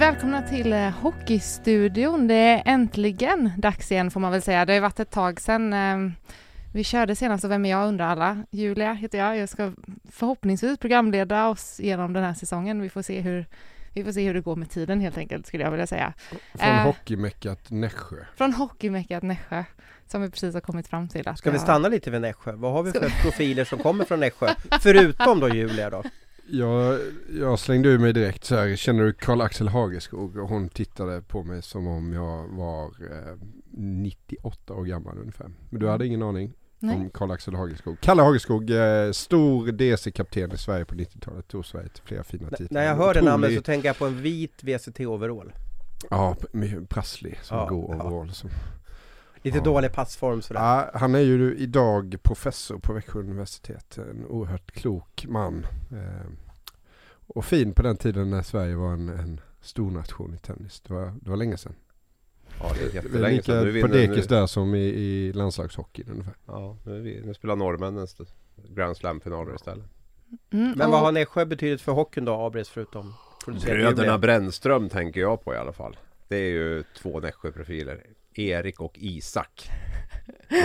Välkomna till eh, Hockeystudion. Det är äntligen dags igen får man väl säga. Det har ju varit ett tag sedan eh, vi körde senast och vem är jag undrar alla. Julia heter jag. Jag ska förhoppningsvis programleda oss genom den här säsongen. Vi får se hur vi får se hur det går med tiden helt enkelt skulle jag vilja säga. Från Eh. hockeymeckat Nässjö. Från hockeymeckat Nässjö som vi precis har kommit fram till att Ska vi stanna lite vid Nässjö? Vad har vi för profiler som kommer från Nässjö? Förutom då Julia då? Jag, jag slängde ur mig direkt så här, känner du Karl-Axel Hageskog? Och hon tittade på mig som om jag var eh, 98 år gammal ungefär. Men du hade ingen aning Nej. om Karl-Axel Hageskog. Kalle Hageskog, eh, stor DC-kapten i Sverige på 90-talet, tog Sverige till flera fina N- titlar. När jag hör det namnet så tänker jag på en vit VCT-overall. Ja, prasslig som Ja, går ja. overall. Som. Lite Ja. dålig passform sådär. Ja, han är ju idag professor på Växjö universitet. En oerhört klok man. Eh, och fin på den tiden när Sverige var en, en stor nation i tennis. Det var, det var länge sedan. Ja, det är är jättelänge lika sedan. Nu på dekis nu, där som i, i landslagshockeyn ungefär. ja, nu, vi, nu spelar norrmännen Grand Slam-finaler istället. Mm, Men vad har Nässjö betydit för hockeyn då, Abris, förutom Bröderna? Brännström tänker jag på i alla fall. Det är ju två Nässjö-profiler. Erik och Isak.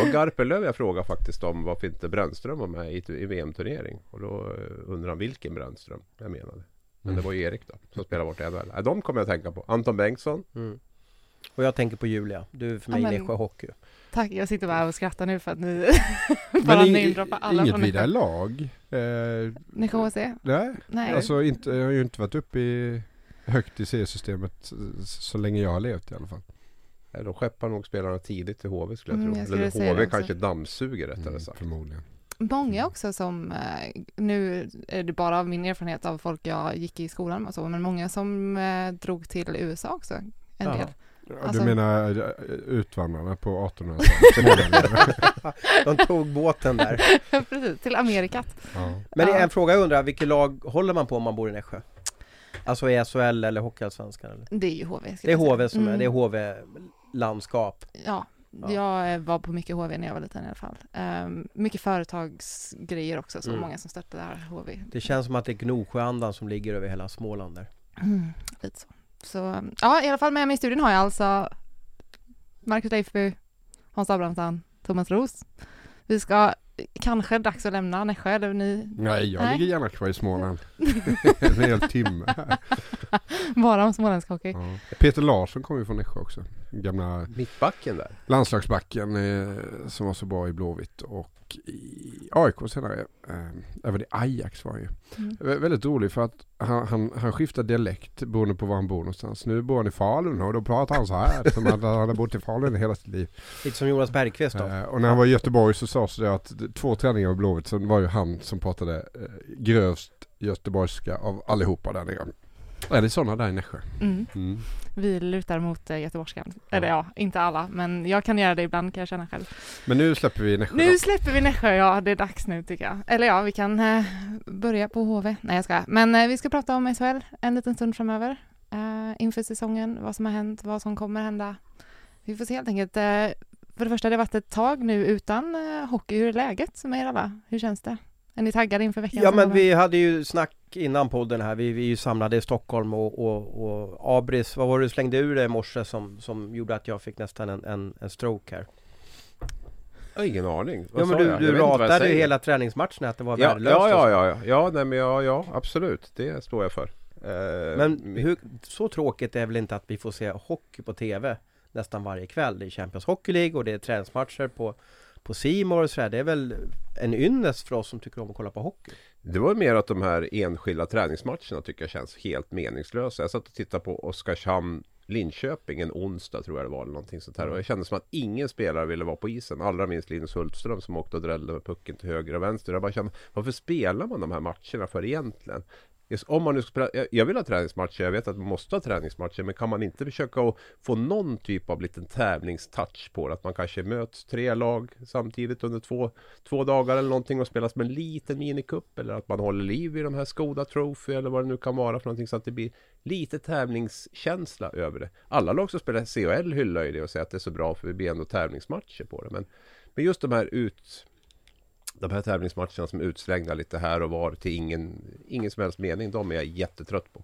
Och Garpenlöv jag frågade faktiskt om varför inte Brännström var med i, i VM-turnering. Och då eh, undrar han vilken Brännström jag menade. Men det var ju Erik då, som spelar bort NHL. De kommer jag tänka på. Anton Bengtsson. Mm. Och jag tänker på Julia, du är för mig Ja, men- Nässjö Hockey. Tack, jag sitter bara och skrattar nu för att ni bara namedroppar alla inget från vidare lag. Eh, Nässjö HC? nej, Nej. alltså inte, jag har ju inte varit uppe i högt i seriesystemet så, så länge jag har levt i alla fall. Eh, De skeppar nog spelarna tidigt till HV skulle jag Mm, tro. jag skulle Eller HV kanske dammsuger rättare Mm, sagt. förmodligen. Många också som, eh, nu är det bara av min erfarenhet av folk jag gick i skolan med och så, men många som eh, drog till USA också. En Jaha. del. Alltså- du menar utvandrarna på 1800-talet? De tog båten där. Precis, till Amerikat. ja. Men en fråga jag undrar, vilket lag håller man på om man bor i Nässjö? Alltså i SHL eller Hockeyallsvenskan? Eller? Det är ju HV. Det skulle är jag säga. HV som är, Mm. det är HV-landskap. Ja, Ja. jag var på mycket HV när jag var liten i alla fall. Um, mycket företagsgrejer också, så Mm. många som stöttar HV. Det känns som att det är Gnosjöandan som ligger över hela Småland där. Mm, lite så. Så ja, i alla fall med mig i studion har jag alltså Marcus Leifby, Hans Abrahamsson, Thomas Roos. Vi ska kanske dags att lämna Nässjö, eller ni Nej, jag Nej. ligger gärna kvar i Småland. en hel timme. bara om småländsk hockey. Ja. Peter Larsson kommer ju från Nässjö också. Gamla Mittbacken där. landslagsbacken eh, som var så bra i Blåvitt och i AIK senare. Eh, även i Ajax var han ju. Mm. Vä- Väldigt rolig för att han, han, han skiftar dialekt beroende på var han bor någonstans. Nu bor han i Falun och då pratar han så här. som att han har bott i Falun hela sitt liv. Lite som Jonas Bergqvist då. Eh, och när han var i Göteborg så sades det att två träningar med Blåvitt så var ju han som pratade eh, grövst göteborgska av allihopa där nere. Är det sådana där i Nässjö? Mm. Mm. Vi lutar mot uh, göteborgskan. Eller ja, inte alla, men jag kan göra det ibland kan jag känna själv. Men nu släpper vi Nässjö Nu då. släpper vi Nässjö, ja det är dags nu tycker jag. Eller ja, vi kan eh, börja på HV. Nej jag ska. Men eh, vi ska prata om SHL en liten stund framöver. Eh, inför säsongen, vad som har hänt, vad som kommer hända. Vi får se helt enkelt. Eh, för det första, det har varit ett tag nu utan eh, hockey. Hur är läget med er alla? Hur känns det? Är ni taggade inför veckan? Ja men vi hade ju snack innan podden här, vi, vi är ju samlade i Stockholm och, och, och Abris, vad var det du slängde ur dig i morse som, som gjorde att jag fick nästan en, en, en stroke här? Jag har ingen aning. Vad Ja men du, jag? du Jag ratade ju hela träningsmatchen att det var Ja, värdelöst ja, ja, ja, ja, ja, nej, men ja, ja, absolut. Det står jag för. Eh, Men hur, så tråkigt är väl inte att vi får se hockey på TV nästan varje kväll. Det är Champions Hockey League och det är träningsmatcher på på More och sådär. Det är väl en ynnest för oss som tycker om att kolla på hockey. Det var mer att de här enskilda träningsmatcherna tycker jag känns helt meningslösa. Jag satt och tittade på Oskarshamn Linköping en onsdag tror jag det var eller någonting sånt här. Och jag kände som att ingen spelare ville vara på isen. Allra minst Linus Hultström som åkte och drällde med pucken till höger och vänster. Jag bara kände, varför spelar man de här matcherna för egentligen? Om man nu ska spela, jag- jag vill ha träningsmatcher, jag vet att man måste ha träningsmatcher Men kan man inte försöka att få någon typ av liten tävlingstouch på det? Att man kanske möts tre lag samtidigt under två, två dagar eller någonting och spelas med en liten minikupp Eller att man håller liv i de här Skoda Trophy eller vad det nu kan vara för någonting Så att det blir lite tävlingskänsla över det Alla lag som spelar CHL hyllar ju det och säger att det är så bra för vi blir ändå tävlingsmatcher på det Men, men just de här ut de här tävlingsmatcherna som är utslängda lite här och var till ingen, ingen som helst mening. De är jag jättetrött på.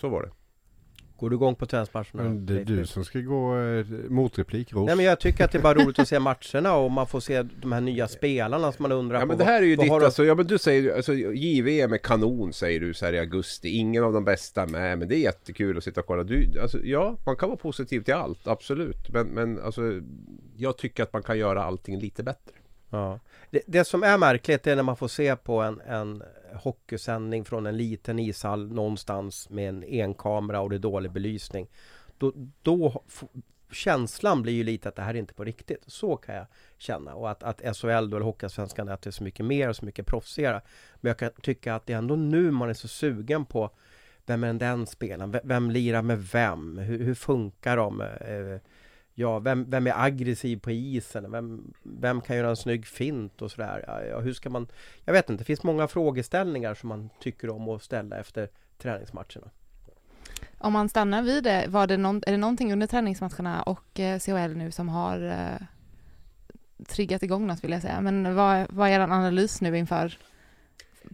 Så var det. Går du igång på träningsmatcherna? Men det är du som ska gå eh, motreplik, Ros. Nej men jag tycker att det är bara roligt att se matcherna och man får se de här nya spelarna som man undrar Ja på. men det här är ju ditt, du- alltså, ja men du säger alltså JVM är kanon säger du så här i augusti. Ingen av de bästa med, men det är jättekul att sitta och kolla. Du, alltså, ja, man kan vara positiv till allt, absolut. Men, men alltså, jag tycker att man kan göra allting lite bättre. Ja. Det, det som är märkligt är när man får se på en, en hockeysändning från en liten ishall någonstans med en enkamera och det är dålig belysning. Då, då känslan blir ju lite att det här är inte på riktigt. Så kan jag känna. Och att, att SHL då, eller Hockeyallsvenskan, är så mycket mer och så mycket proffsigare. Men jag kan tycka att det är ändå nu man är så sugen på vem är den spelaren? Vem, vem lirar med vem? Hur, hur funkar de? Eh, Ja, vem, vem är aggressiv på isen? Vem, vem kan göra en snygg fint och sådär? Ja, ja, hur ska man... Jag vet inte, det finns många frågeställningar som man tycker om att ställa efter träningsmatcherna. Om man stannar vid det, var det någon, är det någonting under träningsmatcherna och eh, CHL nu som har eh, triggat igång något vill jag säga. Men vad, vad är er analys nu inför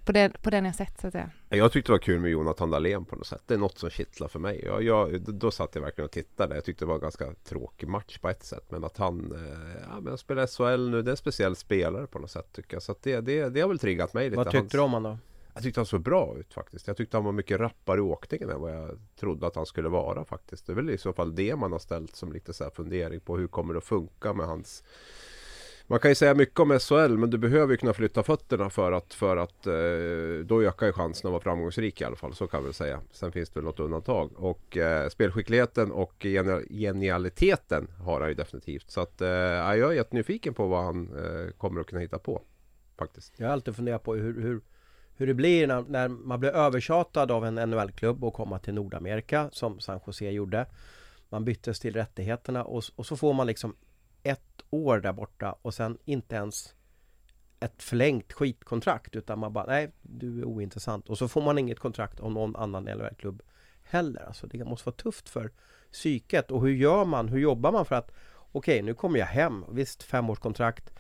på det, på det ni har sett så att säga? Jag tyckte det var kul med Jonathan Dahlén på något sätt. Det är något som kittlar för mig. Jag, jag, då satt jag verkligen och tittade. Jag tyckte det var en ganska tråkig match på ett sätt. Men att han, eh, ja, men han spelar SHL nu. Det är en speciell spelare på något sätt tycker jag. Så att det, det, det har väl triggat mig lite. Vad tyckte Hans- du om honom då? Jag tyckte han såg bra ut faktiskt. Jag tyckte han var mycket rappare i åkningen än vad jag trodde att han skulle vara faktiskt. Det är väl i så fall det man har ställt som lite så här fundering på hur kommer det att funka med hans man kan ju säga mycket om SHL men du behöver ju kunna flytta fötterna för att, för att eh, då ökar ju chansen att vara framgångsrik i alla fall. Så kan vi säga. Sen finns det väl något undantag. Och eh, spelskickligheten och genial genialiteten har han ju definitivt. Så att eh, jag är jättenyfiken på vad han eh, kommer att kunna hitta på. Faktiskt. Jag har alltid funderat på hur, hur, hur det blir när, när man blir övertjatad av en NHL-klubb och komma till Nordamerika som San Jose gjorde. Man byttes till rättigheterna och, och så får man liksom ett år där borta och sen inte ens ett förlängt skitkontrakt utan man bara nej, du är ointressant och så får man inget kontrakt av någon annan LHL-klubb heller. Alltså det måste vara tufft för psyket och hur gör man? Hur jobbar man för att okej, nu kommer jag hem. Visst, femårskontrakt.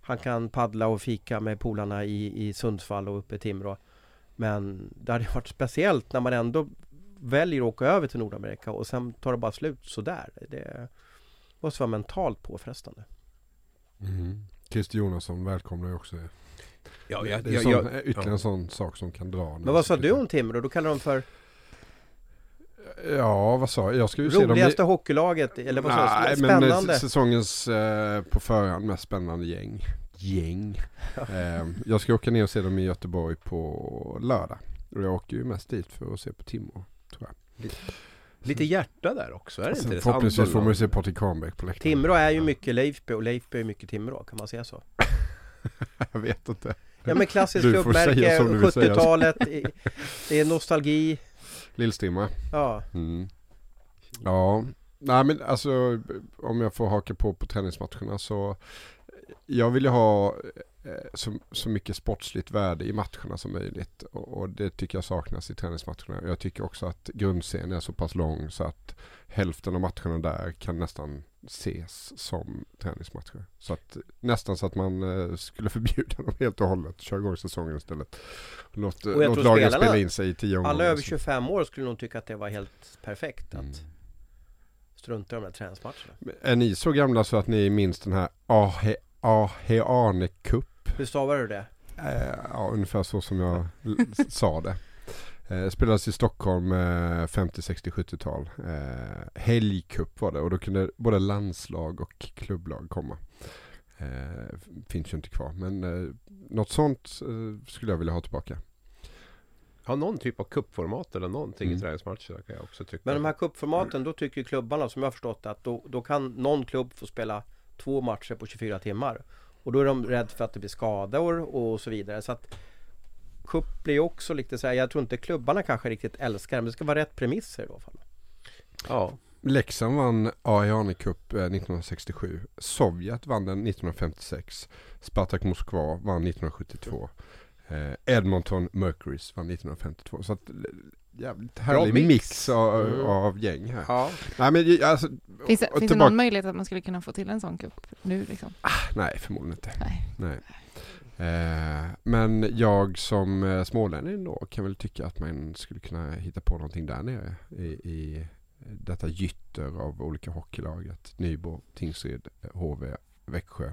Han kan paddla och fika med polarna i, i Sundsvall och uppe i Timrå. Men det hade varit speciellt när man ändå väljer att åka över till Nordamerika och sen tar det bara slut sådär. Det måste vara mentalt påfrestande. Mm. Christer Jonasson välkomnar ju också det. Ja, det jag, är jag, sån, jag, ytterligare en sån sak som kan dra. Men vad sa du om Timrå? Då kallar de för Ja, vad sa jag? Jag ska ju se dem i- roligaste hockeylaget eller vad sa Nej, du? men Spännande? s- säsongens eh, på förhand mest spännande gäng. Gäng. eh, jag ska åka ner och se dem i Göteborg på lördag. Och jag åker ju mest dit för att se på Timrå. Tror jag. Lite hjärta där också, är det inte Sen det? förhoppningsvis får man ju se. Patrik Kahnbäck på läktaren. Timrå är ju mycket Leifby och Leifby är mycket Timrå, kan man säga så? jag vet inte. Ja men klassiskt klubbmärke, som du vill säga. 70-talet, i- det är nostalgi, Lillstimma. ja. Mm. Ja, nej men alltså om jag får haka på på träningsmatcherna så jag vill ju ha så, så mycket sportsligt värde i matcherna som möjligt och, och det tycker jag saknas i träningsmatcherna. Jag tycker också att grundserien är så pass lång så att hälften av matcherna där kan nästan ses som träningsmatcher. Så att nästan så att man eh, skulle förbjuda dem helt och hållet. Köra igång säsongen istället. Låt, Och låt lagen spela in sig i tio omgångar. Alla över 25 år skulle nog tycka att det var helt perfekt att Mm. strunta i de där träningsmatcherna. Är ni så gamla så att ni minns den här Ahe, Aheane Cup? Hur stavar du det? Eh, ja, ungefär så som jag sa det. Eh, spelades i Stockholm eh, 50, 60, 70-tal. Eh, helgcup var det och då kunde både landslag och klubblag komma. Eh, finns ju inte kvar men eh, något sånt eh, skulle jag vilja ha tillbaka. Ja, någon typ av kuppformat eller någonting Mm. i träningsmatcher kan jag också tycka. Men de här cupformaten, då tycker klubbarna som jag har förstått att då, då kan någon klubb få spela två matcher på 24 timmar. Och då är de rädda för att det blir skador och så vidare. Så att Cup blir ju också lite så här, jag tror inte klubbarna kanske riktigt älskar det, men det ska vara rätt premisser i alla fall. Ja, Leksand vann Ariane Cup eh, 1967. Sovjet vann den 1956. Spartak Moskva vann 1972. Eh, Edmonton Mercurys vann 1952. Så att, eh, jävligt härlig mix. mix, av, Mm. av gäng här. ja. Nej men alltså, Finns, det, finns det någon möjlighet att man skulle kunna få till en sån cup nu liksom? nej förmodligen inte. Nej. Nej. Eh, men jag som eh, smålänning då kan väl tycka att man skulle kunna hitta på någonting där nere i, i detta gytter av olika hockeylag. Att Nybro, Tingsryd, HV, Växjö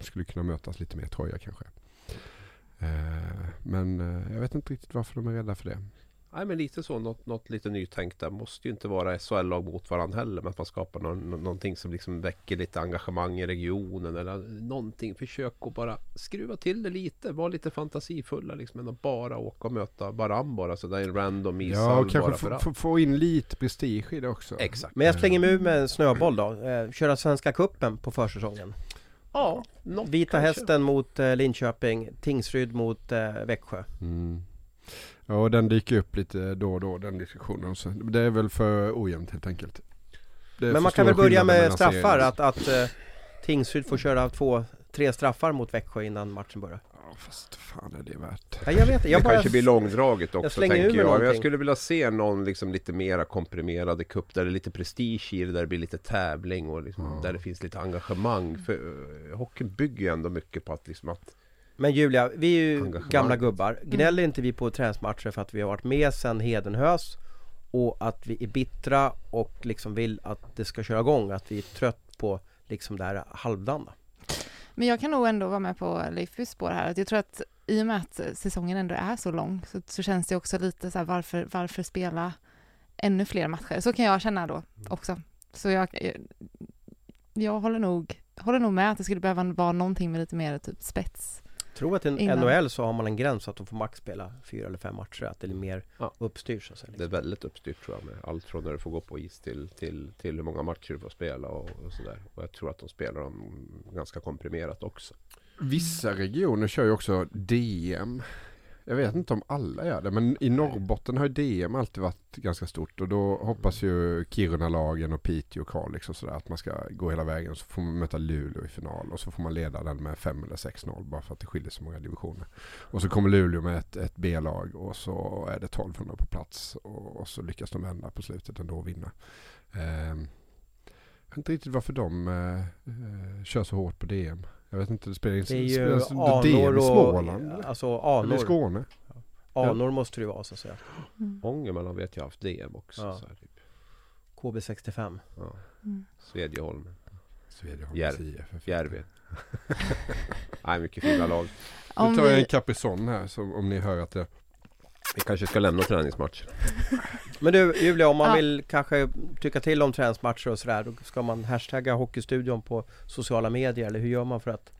skulle kunna mötas lite mer Troja kanske. Eh, men jag vet inte riktigt varför de är rädda för det. Nej men lite så, något, något lite nytänkt där. Måste ju inte vara SHL-lag mot varandra heller. Men att man skapar någon, nå- någonting som liksom väcker lite engagemang i regionen. Eller någonting. Försök att bara skruva till det lite. Var lite fantasifulla liksom. Än att bara åka och möta varann bara. Så där är en random ishall Ja, och bara kanske för få, få, in lite prestige i det också. Exakt. Men jag slänger mig ur med en snöboll då. Eh, köra Svenska Cupen på försäsongen. Ja, något Vita kanske. Hästen mot eh, Linköping, Tingsryd mot eh, Växjö. Mm. Ja, och den dyker upp lite då och då den diskussionen. Så det är väl för ojämnt helt enkelt. Men man kan väl börja med straffar, att, att eh, Tingsryd får köra två, tre straffar mot Växjö innan matchen börjar. Ja, fast fan är det värt? Ja, jag vet, jag det bara... kanske blir långdraget också slänger ur tänker jag. Jag någonting. skulle vilja se någon liksom lite mera komprimerade cup där det är lite prestige i det, där det blir lite tävling och liksom, Ja. där det finns lite engagemang. För uh, hockeyn bygger ju ändå mycket på att liksom att Men Julia, vi är ju gamla gubbar. Gnäller inte vi på träningsmatcher för att vi har varit med sedan Hedenhös och att vi är bittra och liksom vill att det ska köra igång, att vi är trött på liksom det här halvdana. Men jag kan nog ändå vara med på Leifs spår här. Att jag tror att i och med att säsongen ändå är så lång så, så känns det också lite så här varför, varför spela ännu fler matcher? Så kan jag känna då också. Så jag, jag, jag håller, nog, håller nog med att det skulle behöva vara någonting med lite mer typ spets. Tror att i Innan. NHL så har man en gräns att de får max spela fyra eller fem matcher, att det är mer Ja. uppstyrt så att säga. det är väldigt uppstyrt tror jag med allt från när du får gå på is till, till, till hur många matcher du får spela och, och sådär. Och jag tror att de spelar dem ganska komprimerat också. Vissa regioner kör ju också DM. Jag vet inte om alla gör det, men i Norrbotten har ju DM alltid varit ganska stort och då hoppas ju Kiruna-lagen och Piteå och Kalix liksom och sådär att man ska gå hela vägen så får man möta Luleå i final och så får man leda den med 5 eller 6-0 bara för att det skiljer så många divisioner. Och så kommer Luleå med ett, ett B-lag och så är det 1200 på plats och, och så lyckas de vända på slutet ändå och vinna. Eh, jag vet inte riktigt varför de eh, eh kör så hårt på DM. Jag vet inte, det spelar inte Det är ju DM anor i Småland? och... Alltså Eller anor. Skåne? Anor måste det ju vara så att säga. Mm. Ångermanland vet jag haft DM också. Ja. Så här, typ. KB65. ja. Mm. Svedjeholm, Svedjeholms Järv. IF. Järvi. Nej, mycket fina lag. Nu tar jag en vi, Caprizon här så om ni hör att det... Vi kanske ska lämna träningsmatch. Men du Julia, om man Ja. vill kanske tycka till om träningsmatcher och sådär, då ska man hashtagga Hockeystudion på sociala medier, eller hur gör man för att...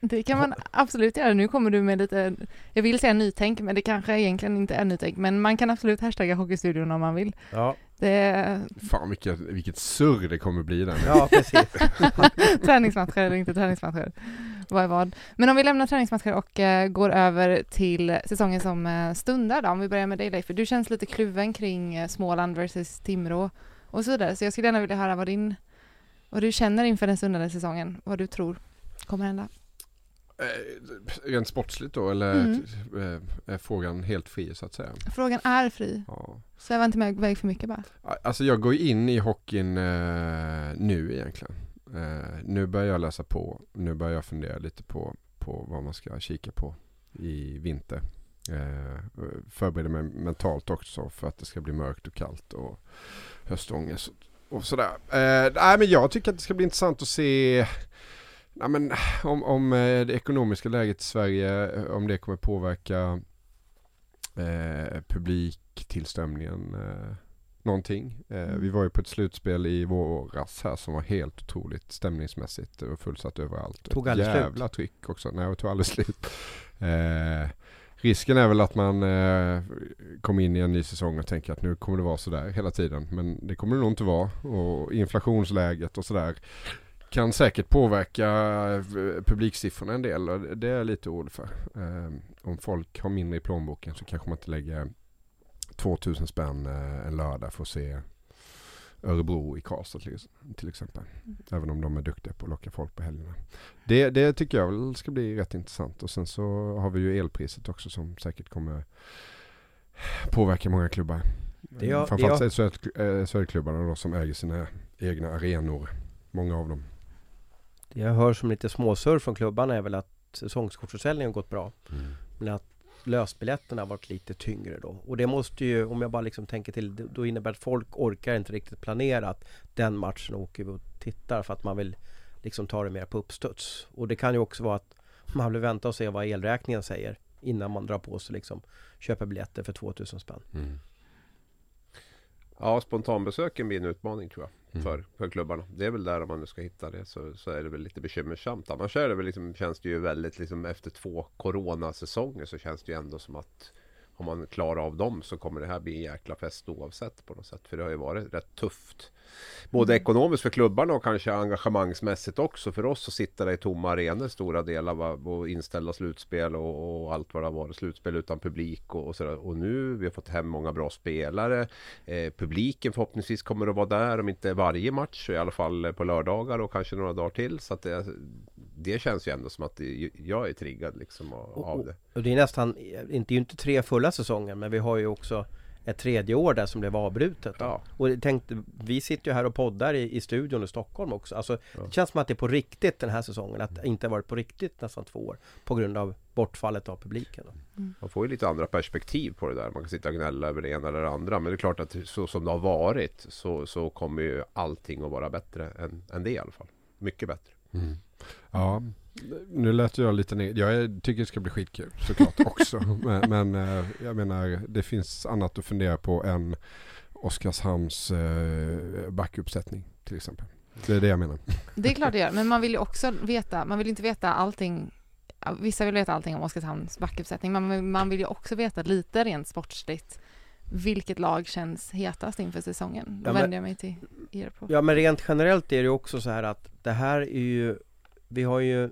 det kan man absolut göra. Nu kommer du med lite, jag vill säga nytänk, men det kanske egentligen inte är nytänk. Men man kan absolut hashtagga Hockeystudion om man vill. Ja, Det Fan vilket, vilket surr det kommer bli där. ja precis. träningsmatcher eller inte träningsmatcher. Vad är vad. Men om vi lämnar träningsmatcher och eh, går över till säsongen som eh, stundar då. Om vi börjar med dig Leif. för Du känns lite kluven kring eh, Småland versus Timrå och så vidare. Så jag skulle gärna vilja höra vad din, vad du känner inför den stundande säsongen. Vad du tror kommer hända. Eh, rent sportsligt då eller Mm. eh, är frågan helt fri så att säga? Frågan är fri. Ja. Sväva inte med väg för mycket bara. Alltså jag går in i hockeyn eh, nu egentligen. Eh, nu börjar jag läsa på. Nu börjar jag fundera lite på, på vad man ska kika på i vinter. Eh, förbereder mig mentalt också för att det ska bli mörkt och kallt och höstångest och, och sådär. Eh, nej men jag tycker att det ska bli intressant att se nej, men, om, om eh, det ekonomiska läget i Sverige, eh, om det kommer påverka eh, publiktillströmningen eh, någonting. Eh, Mm. Vi var ju på ett slutspel i våras här som var helt otroligt stämningsmässigt. Det var fullsatt överallt. Tog aldrig slut. jävla tryck också. Nej, det tog aldrig slut. Eh, risken är väl att man eh, kommer in i en ny säsong och tänker att nu kommer det vara sådär hela tiden. Men det kommer det nog inte vara. Och inflationsläget och sådär kan säkert påverka eh, publiksiffrorna en del. Och det är jag lite orolig för. Eh, om folk har mindre i plånboken så kanske man inte lägger 2000 spänn eh, en lördag för att se Örebro i Karlstad till, exempel. Mm. Även om de är duktiga på att locka folk på helgerna. Det, det tycker jag väl ska bli rätt intressant. Och sen så har vi ju elpriset också som säkert kommer påverka många klubbar. Det jag- Framförallt det SHL- eh, SHL-klubbarna då som äger sina egna arenor. Många av dem. Det jag hör som lite småsurr från klubbarna är väl att säsongskortsförsäljningen har gått bra. Men att lösbiljetterna har varit lite tyngre då. Och det måste ju, om jag bara liksom tänker till, då innebär att folk orkar inte riktigt planera att den matchen åker vi och tittar för att man vill liksom ta det mer på uppstuds. Och det kan ju också vara att man vill vänta och se vad elräkningen säger innan man drar på sig liksom köper biljetter för 2000 spänn. Ja, spontanbesöken blir en utmaning tror jag. Mm. För, för klubbarna. Det är väl där om man nu ska hitta det så, så är det väl lite bekymmersamt. Annars är det väl liksom, känns det ju väldigt liksom efter två coronasäsonger så känns det ju ändå som att om man klarar av dem så kommer det här bli en jäkla fest oavsett på något sätt. För det har ju varit rätt tufft. Både ekonomiskt för klubbarna och kanske engagemangsmässigt också för oss att sitta där i tomma arenor stora delar va? och inställda slutspel och, och allt vad det har varit. Slutspel utan publik och, och sådär. Och nu vi har fått hem många bra spelare. Eh, publiken förhoppningsvis kommer att vara där om inte varje match så i alla fall på lördagar och kanske några dagar till. Så att det, det känns ju ändå som att det, jag är triggad liksom av, Och- av det. Och det är nästan, inte, inte tre fulla säsonger men vi har ju också ett tredje år där som blev avbrutet. Ja. Och tänkte, vi sitter ju här och poddar i, i studion i Stockholm också. Alltså, Ja. Det känns som att det är på riktigt den här säsongen. Att det inte har varit på riktigt nästan två år. På grund av bortfallet av publiken. Då. Man får ju lite andra perspektiv på det där. Man kan sitta och gnälla över det ena eller det andra. Men det är klart att så som det har varit så, så kommer ju allting att vara bättre än, än det i alla fall. Mycket bättre. Mm. Ja, nu lät jag lite ner. Jag tycker det ska bli skitkul såklart också. men men eh, jag menar, det finns annat att fundera på än Oskarshamns eh, backuppsättning till exempel. Det är det jag menar. Det är klart det gör, men man vill ju också veta, man vill inte veta allting Vissa vill veta allting om Oskarshamns backuppsättning, men man vill- man vill ju också veta lite rent sportsligt vilket lag känns hetast inför säsongen. Då Ja, men- vänder jag mig till er på. Ja men rent generellt är det ju också så här att det här är ju Vi har ju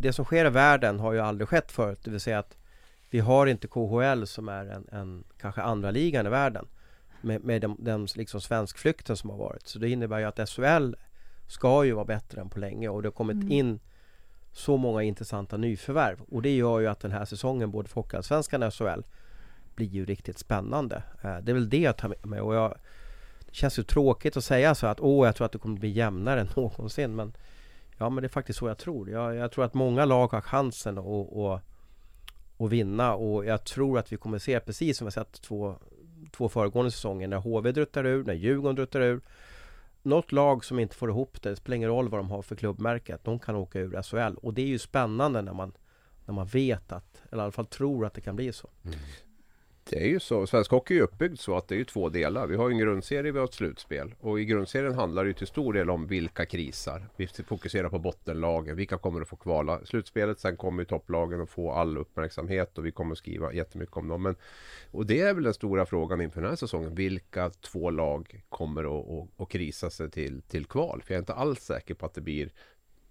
Det som sker i världen har ju aldrig skett förut Det vill säga att Vi har inte KHL som är en, en kanske andra ligan i världen Med, med den, den liksom svenskflykten som har varit. Så det innebär ju att SHL Ska ju vara bättre än på länge och det har kommit Mm. in Så många intressanta nyförvärv. Och det gör ju att den här säsongen både för Hockeyallsvenskan och SHL Blir ju riktigt spännande. Eh, Det är väl det jag tar med mig. Och jag det känns ju tråkigt att säga så att åh, jag tror att det kommer bli jämnare än någonsin men Ja men det är faktiskt så jag tror. Jag, jag tror att många lag har chansen att, och, och vinna och jag tror att vi kommer se precis som vi sett två, två föregående säsonger när HV druttar ur, när Djurgården druttar ur Något lag som inte får ihop det, det spelar ingen roll vad de har för klubbmärke, de kan åka ur SHL och det är ju spännande när man när man vet att, eller i alla fall tror att det kan bli så. Mm. Det är ju så. Svensk hockey är ju uppbyggd så att det är ju två delar. Vi har en grundserie, vi har ett slutspel. Och i grundserien handlar det ju till stor del om vilka krisar. Vi fokuserar på bottenlagen. Vilka kommer att få kvala slutspelet? Sen kommer ju topplagen att få all uppmärksamhet och vi kommer att skriva jättemycket om dem. Men, och det är väl den stora frågan inför den här säsongen. Vilka två lag kommer att, att, att krisa sig till, till kval? För jag är inte alls säker på att det blir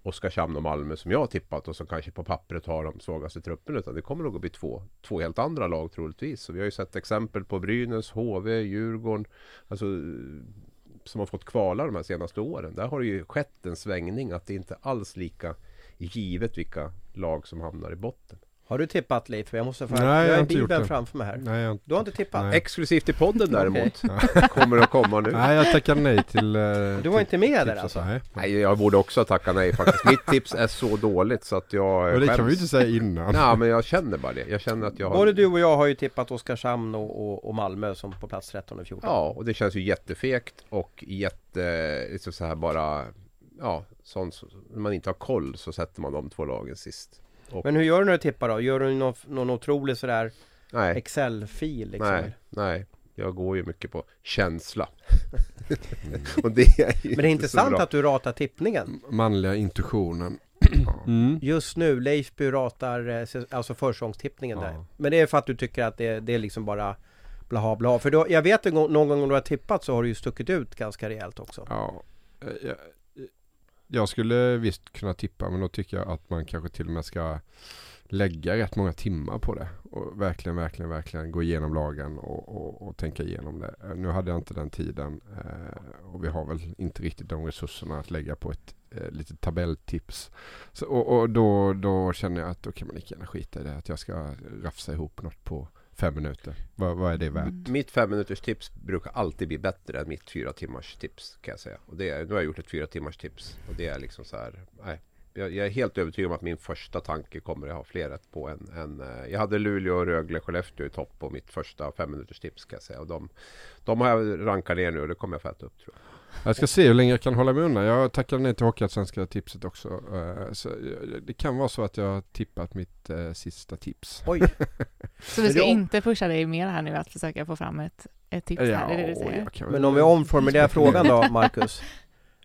Oskarshamn och Malmö som jag har tippat och som kanske på pappret har de svagaste trupperna utan det kommer nog att bli två, två helt andra lag troligtvis. Så vi har ju sett exempel på Brynäs, HV, Djurgården alltså, som har fått kvala de här senaste åren. Där har det ju skett en svängning att det inte alls lika givet vilka lag som hamnar i botten. Har du tippat Liv? Jag måste få Nej, jag jag har har inte gjort det. framför mig här. Nej, jag, Du har inte tippat? Nej. Exklusivt i podden däremot kommer att komma nu. nej, jag tackar nej till... eh, Du var inte med där alltså? Nej. Nej, jag borde också tacka nej faktiskt. Mitt tips är så dåligt så att jag Och det kan skäms. vi ju inte säga innan. Nej, men jag känner bara det. Jag känner att jag har... Både du och jag har ju tippat Oskarshamn och, och, och Malmö som på plats 13 och 14. Ja, och det känns ju jättefegt och jätte, liksom så här bara, ja, sånt, som- när man inte har koll så sätter man de två lagen sist. Och, Men hur gör du när du tippar då? Gör du någon, någon otrolig sådär nej, Excel-fil liksom? nej, nej. Jag går ju mycket på känsla. och det är Men det är intressant att du ratar tippningen. Manliga intuitionen. Mm. Just nu, Leifby ratar eh, alltså försäsongstippningen Ja. där. Men det är för att du tycker att det, det är liksom bara blaha blaha. För då, jag vet en gång, någon gång du har tippat så har du ju stuckit ut ganska rejält också. Ja, eh, jag, jag skulle visst kunna tippa men då tycker jag att man kanske till och med ska lägga rätt många timmar på det och verkligen, verkligen, verkligen gå igenom lagen och, och, och tänka igenom det. Nu hade jag inte den tiden eh, och vi har väl inte riktigt de resurserna att lägga på ett eh, litet tabelltips. Så, och och då, då känner jag att då kan man lika gärna skita i det, att jag ska rafsa ihop något på fem minuter. Vad, vad är det värt? Mm. Mitt fem minuters tips brukar alltid bli bättre än mitt fyra timmars tips kan jag säga. Och det är, nu har jag gjort ett fyra timmars tips och det är liksom så här, nej. Jag, jag är helt övertygad om att min första tanke kommer jag ha fler rätt på än, än eh, Jag hade Luleå, Rögle, Skellefteå i topp på mitt första fem minuters tips kan jag säga. Och de, de har jag rankat ner nu och det kommer jag få äta upp tror jag. Jag ska se hur länge jag kan hålla mig undan. Jag tackade nej till Hockeyallsvenska tipset också. Eh, Så eh, det kan vara så att jag har tippat mitt eh, sista tips. Oj! Så vi ska inte pusha dig mer här nu att försöka få fram ett, ett tips här, är det det du säger? Men om vi omformulerar frågan då, Marcus.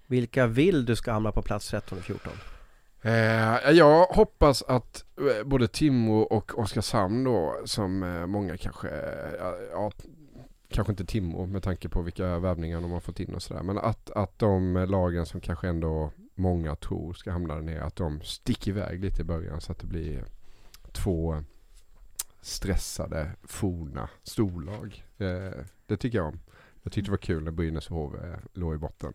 Vilka vill du ska hamna på plats 13 och 14? Eh, jag hoppas att både Timrå och Oskarshamn då, som många kanske, ja, kanske inte Timrå med tanke på vilka värvningar de har fått in och sådär, men att, att de lagen som kanske ändå många tror ska hamna där nere, att de sticker iväg lite i början så att det blir två stressade, forna storlag. Eh, det tycker jag om. Jag tyckte det var kul när Brynäs och HV låg i botten.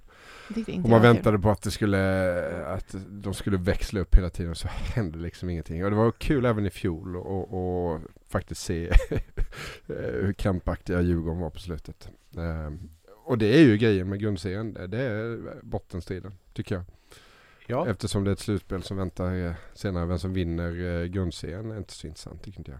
Och man väntade på att det skulle, att de skulle växla upp hela tiden och så hände liksom ingenting. Och det var kul även i fjol och, och faktiskt se hur krampaktiga Djurgården var på slutet. Ehm, och det är ju grejen med grundserien, det- är bottenstriden tycker jag. Ja. Eftersom det är ett slutspel som väntar eh, senare, vem som vinner eh, grundserien är inte så intressant tycker inte jag.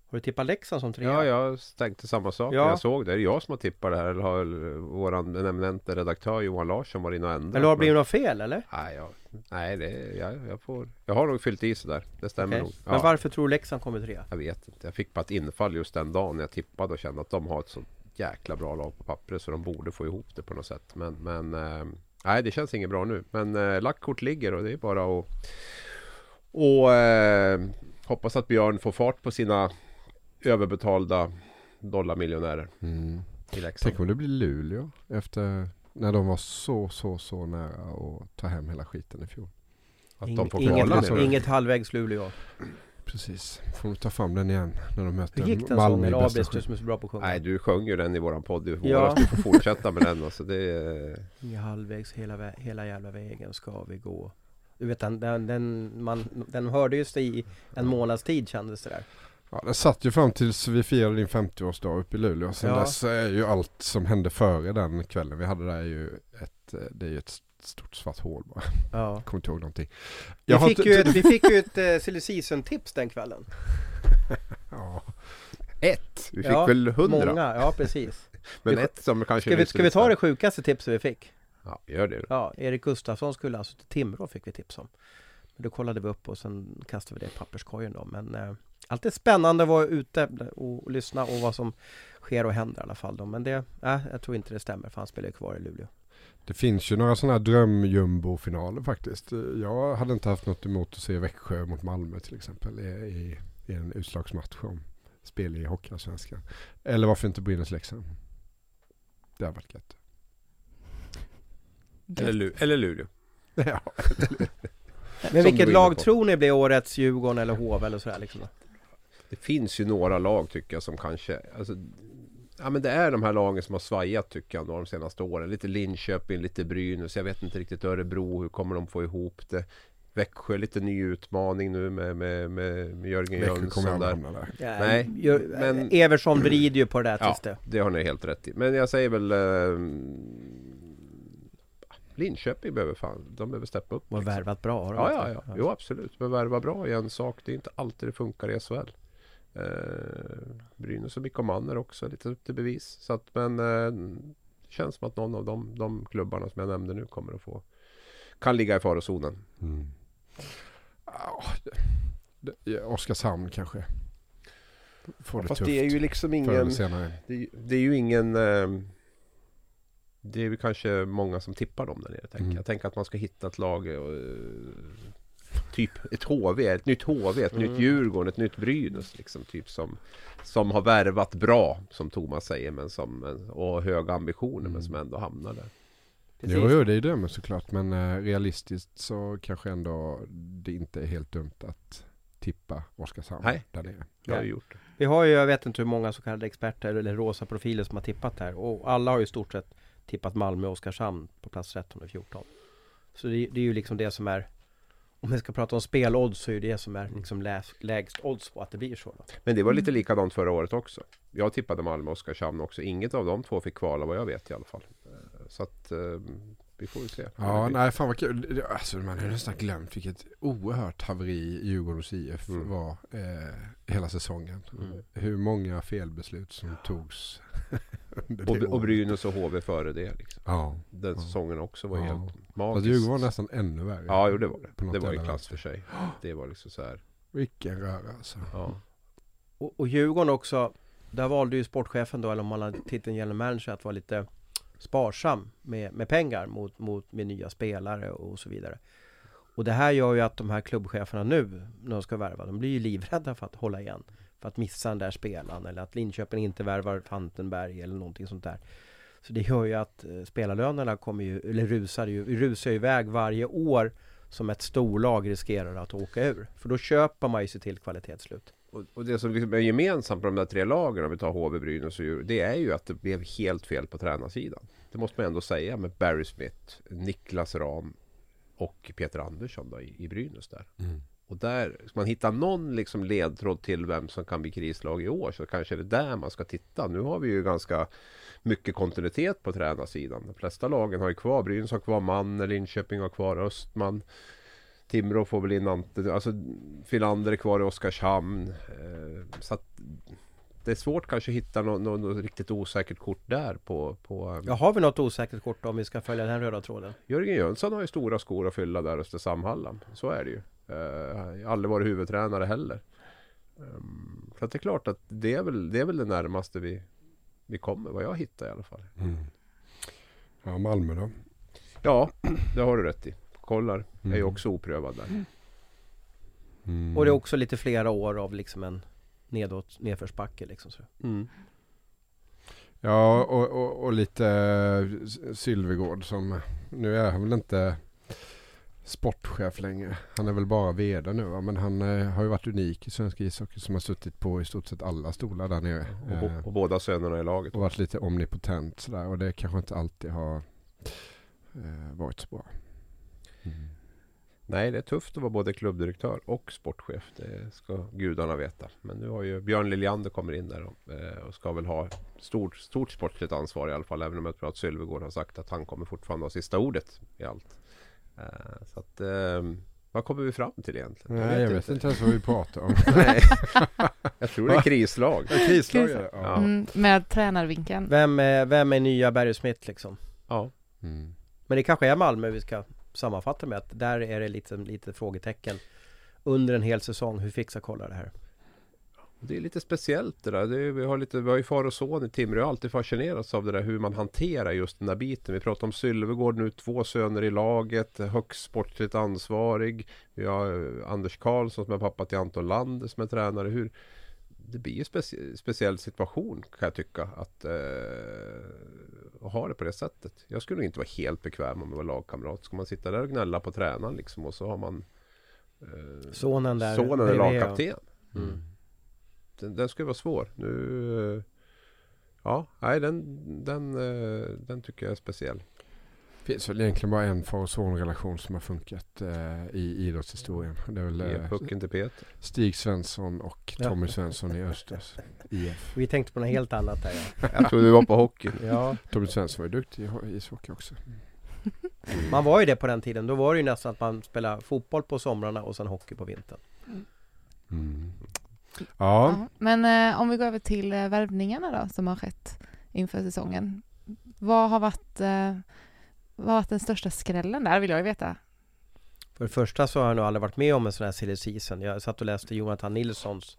Har du tippat Leksand som trea? Ja, jag tänkte samma sak Ja. när jag såg det. Är det jag som har tippat det här eller har våran eminente redaktör Johan Larsson varit inne och ändrat? Eller har det blivit något fel eller? Nej, jag, nej det, jag, jag, får, jag har nog fyllt i sådär. Det stämmer Okej. nog. Ja, Men varför tror du Leksand kommer trea? Jag vet inte. Jag fick bara ett infall just den dagen när jag tippade och kände att de har ett så jäkla bra lag på pappret så de borde få ihop det på något sätt. Men, men eh, nej, det känns inget bra nu. Men eh, lagt kort ligger och det är bara att och, eh, hoppas att Björn får fart på sina överbetalda dollarmiljonärer Mm. i Leksand. Tänk om det blir Luleå efter när de var så, så, så nära att ta hem hela skiten i fjol. Att de får inget, nu. inget halvvägs Luleå. Precis, får de ta fram den igen när de möter Hur gick den Malmö sången? i bästa du skick. som är så bra på att sjunga. Nej, du sjöng ju den i våran podd i våras. Ja. Du får fortsätta med den. Alltså, det är, Inget halvvägs hela, vä- hela jävla vägen ska vi gå. Du vet den, den, den, man, den hörde just i en månads tid kändes det där. Ja, den satt ju fram tills vi firade din 50-årsdag uppe i Luleå. Sen Ja. dess är ju allt som hände före den kvällen vi hade där är ju ett, det är ju ett stort svart hål bara. Ja. Jag kommer inte ihåg någonting. Vi, fick ju ett, vi fick ju ett silly season tips den kvällen. Ja, ett! Vi fick Ja, väl hundra? Många, ja precis. Men Vi- ett som kanske Ska vi, ska vi ta det sjukaste tipset vi fick? Ja, gör det. Ja, Erik Gustafsson skulle alltså till Timrå fick vi tips om. Men då kollade vi upp och sen kastade vi det i papperskorgen då. Men eh, alltid spännande att vara ute och, och lyssna och vad som sker och händer i alla fall då. Men det, äh, jag tror inte det stämmer för han spelar ju kvar i Luleå. det finns ju några sådana här drömjumbo-finaler faktiskt. Jag hade inte haft något emot att se Växjö mot Malmö till exempel i, i, i en utslagsmatch om spel i Hockeyallsvenskan. Eller varför inte Brynäs-Leksand? Det har varit gött. Eller, Lu- eller Luleå. Ja. Men du var vilket lag på. tror ni blir årets Djurgården eller HV eller sådär liksom? Det finns ju några lag tycker jag som kanske alltså, Ja men det är de här lagen som har svajat tycker jag de senaste åren. Lite Linköping, lite Brynäs. Jag vet inte riktigt Örebro. Hur kommer de få ihop det? Växjö, lite ny utmaning nu med, med, med, med Jörgen Växjö Jönsson där. där. Ja, Nej, men- Eversson vrider ju på det där Ja, det. det har ni helt rätt i. Men jag säger väl eh, Linköping behöver fan, de behöver steppa upp. Och värvat bra har de Ja, ja, ja. Jo, absolut. Men värva bra är en sak. Det är inte alltid det funkar i SHL. Eh, Brynäs och BIK Manner också lite upp till bevis. Så att, men eh, det känns som att någon av de, de klubbarna som jag nämnde nu kommer att få kan ligga i farozonen. Mm. Det- Oskarshamn kanske. Får det Fast tufft det är ju liksom ingen det, är ju- det är ju ingen eh, Det är ju kanske många som tippar dem där nere. Tänker. Mm. Jag tänker att man ska hitta ett lag eh, Typ ett HV, ett nytt HV, ett Mm. nytt Djurgården, ett nytt Brynäs liksom, typ som, som har värvat bra som Thomas säger men som, och har höga ambitioner Mm. men som ändå hamnar där. Precis. Jo, jo, det är ju drömmen såklart. Men eh, realistiskt så kanske ändå det inte är helt dumt att tippa Oskarshamn Nej. där nere. Jag har gjort det. Vi har ju, jag vet inte hur många så kallade experter eller rosa profiler som har tippat här och alla har ju i stort sett tippat Malmö och Oskarshamn på plats 13 och 14. Så det, det är ju liksom det som är om vi ska prata om spelodds så är det det som är liksom läs, lägst odds på att det blir så. Då. Men det var lite Mm. likadant förra året också. Jag tippade Malmö och Oskarshamn också. Inget av de två fick kvala vad jag vet i alla fall. Eh, Så att eh, vi får ju se. Ja, nej fan vad kul. Alltså, man har nästan glömt vilket oerhört haveri Djurgårdens IF Mm. var eh, hela säsongen. Mm. Hur många felbeslut som togs under det Och, och. Brynäs och HV före det. Liksom. Ja, Den Ja. säsongen också var Ja. helt fast magisk. Djurgården var nästan ännu värre. Ja, jo, det var det. Det var ju jävla klass för sig. Det var liksom så här. Vilken röra alltså. Ja. Och, och Djurgården också, där valde ju sportchefen då, eller om man hade titeln general manager, att vara lite sparsam med, med pengar mot, mot med nya spelare och så vidare. Och det här gör ju att de här klubbcheferna nu, när de ska värva, de blir ju livrädda för att hålla igen. För att missa den där spelaren eller att Linköping inte värvar Fantenberg eller någonting sånt där. Så det gör ju att eh, spelarlönerna kommer ju, eller rusar ju, rusar ju iväg varje år som ett storlag riskerar att åka ur. För då köper man ju sig till kvalitetslut. Och, och det som liksom är gemensamt på de där tre lagen, om vi tar HV, Brynäs och Djurgården, det är ju att det blev helt fel på tränarsidan. Det måste man ändå säga med Barry Smith, Niklas Ram och Peter Andersson då, i, i Brynäs där. Mm. Och där, ska man hitta någon liksom ledtråd till vem som kan bli krislag i år så kanske det är där man ska titta. Nu har vi ju ganska mycket kontinuitet på tränarsidan. De flesta lagen har ju kvar, Brynäs har kvar Manner, Linköping har kvar Östman. Timrå får väl in Ante, alltså Filander är kvar i Oskarshamn. Eh, så att det är svårt kanske att hitta något, något, något riktigt osäkert kort där på, på eh, Ja, har vi något osäkert kort om vi ska följa den röda tråden? Jörgen Jönsson har ju stora skor att fylla där Östersamhallan. Så är det ju. Uh, aldrig varit huvudtränare heller. Um, så att det är klart att det är väl det, är väl det närmaste vi, vi kommer, vad jag hittar i alla fall. Mm. Ja, Malmö då? Ja, det har du rätt i. Kollar är ju Mm. också oprövad där. Mm. Och det är också lite flera år av liksom en nedåt, nedförsbacke liksom. Så. Mm. Ja, och, och, och lite eh, Sylvegård som, nu är han väl inte sportchef längre. Han är väl bara vd nu va? men han eh, har ju varit unik i svensk ishockey som har suttit på i stort sett alla stolar där nere. Och, Eh, och båda sönerna i laget. och varit lite omnipotent sådär och det kanske inte alltid har eh, varit så bra. Mm. Nej, det är tufft att vara både klubbdirektör och sportchef. Det ska gudarna veta. Men nu har ju Björn Liljander kommer in där och, eh, och ska väl ha stort, stort sportligt ansvar i alla fall. Även om jag tror att Sylvegård har sagt att han kommer fortfarande ha sista ordet i allt. Eh, så att, eh, vad kommer vi fram till egentligen? Nej, jag vet inte ens vad vi pratar om. Nej. jag tror det är krislag. Krislag är det. Ja. Ja. Mm, med tränarvinkeln. Vem, är, vem är nya Barry Smith liksom? Ja. Mm. Men det kanske är Malmö vi ska sammanfatta med att där är det lite, lite frågetecken under en hel säsong. Hur fixar kolla det här? Det är lite speciellt det där. Det är, vi, har lite, vi har ju far och son i Timrå. Jag har alltid fascinerats av det där hur man hanterar just den där biten. Vi pratar om Sylvegård nu, två söner i laget, högst sportligt ansvarig. Vi har eh, Anders Karlsson som är pappa till Anton Land som är tränare. Hur, det blir ju specie, speciell situation kan jag tycka att eh, ha det på det sättet. Jag skulle nog inte vara helt bekväm om jag var lagkamrat. Ska man sitta där och gnälla på tränaren liksom och så har man eh, Sonen där sonen är lagkapten. Mm. Den, den skulle vara svår. Nu... Ja, nej den, den, eh, den tycker jag är speciell. Det finns väl egentligen bara en far och son-relation som har funkat eh, i idrottshistorien. Det är väl eh, pucken till Peter. Stig Svensson och Ja. Tommy Svensson i Östers IF. Vi tänkte på något helt annat där ja. Jag trodde du var på hockey. ja. Tommy Svensson var ju duktig i ho- i ishockey också. Man var ju det på den tiden. Då var det ju nästan att man spelade fotboll på somrarna och sen hockey på vintern. Mm. Ja, Ja. Men eh, om vi går över till eh, värvningarna då som har skett inför säsongen. Vad har varit, eh, vad har varit den största skrällen där vill jag ju veta. För det första så har jag nog aldrig varit med om en sån här silly season. Jag satt och läste Jonathan Nilssons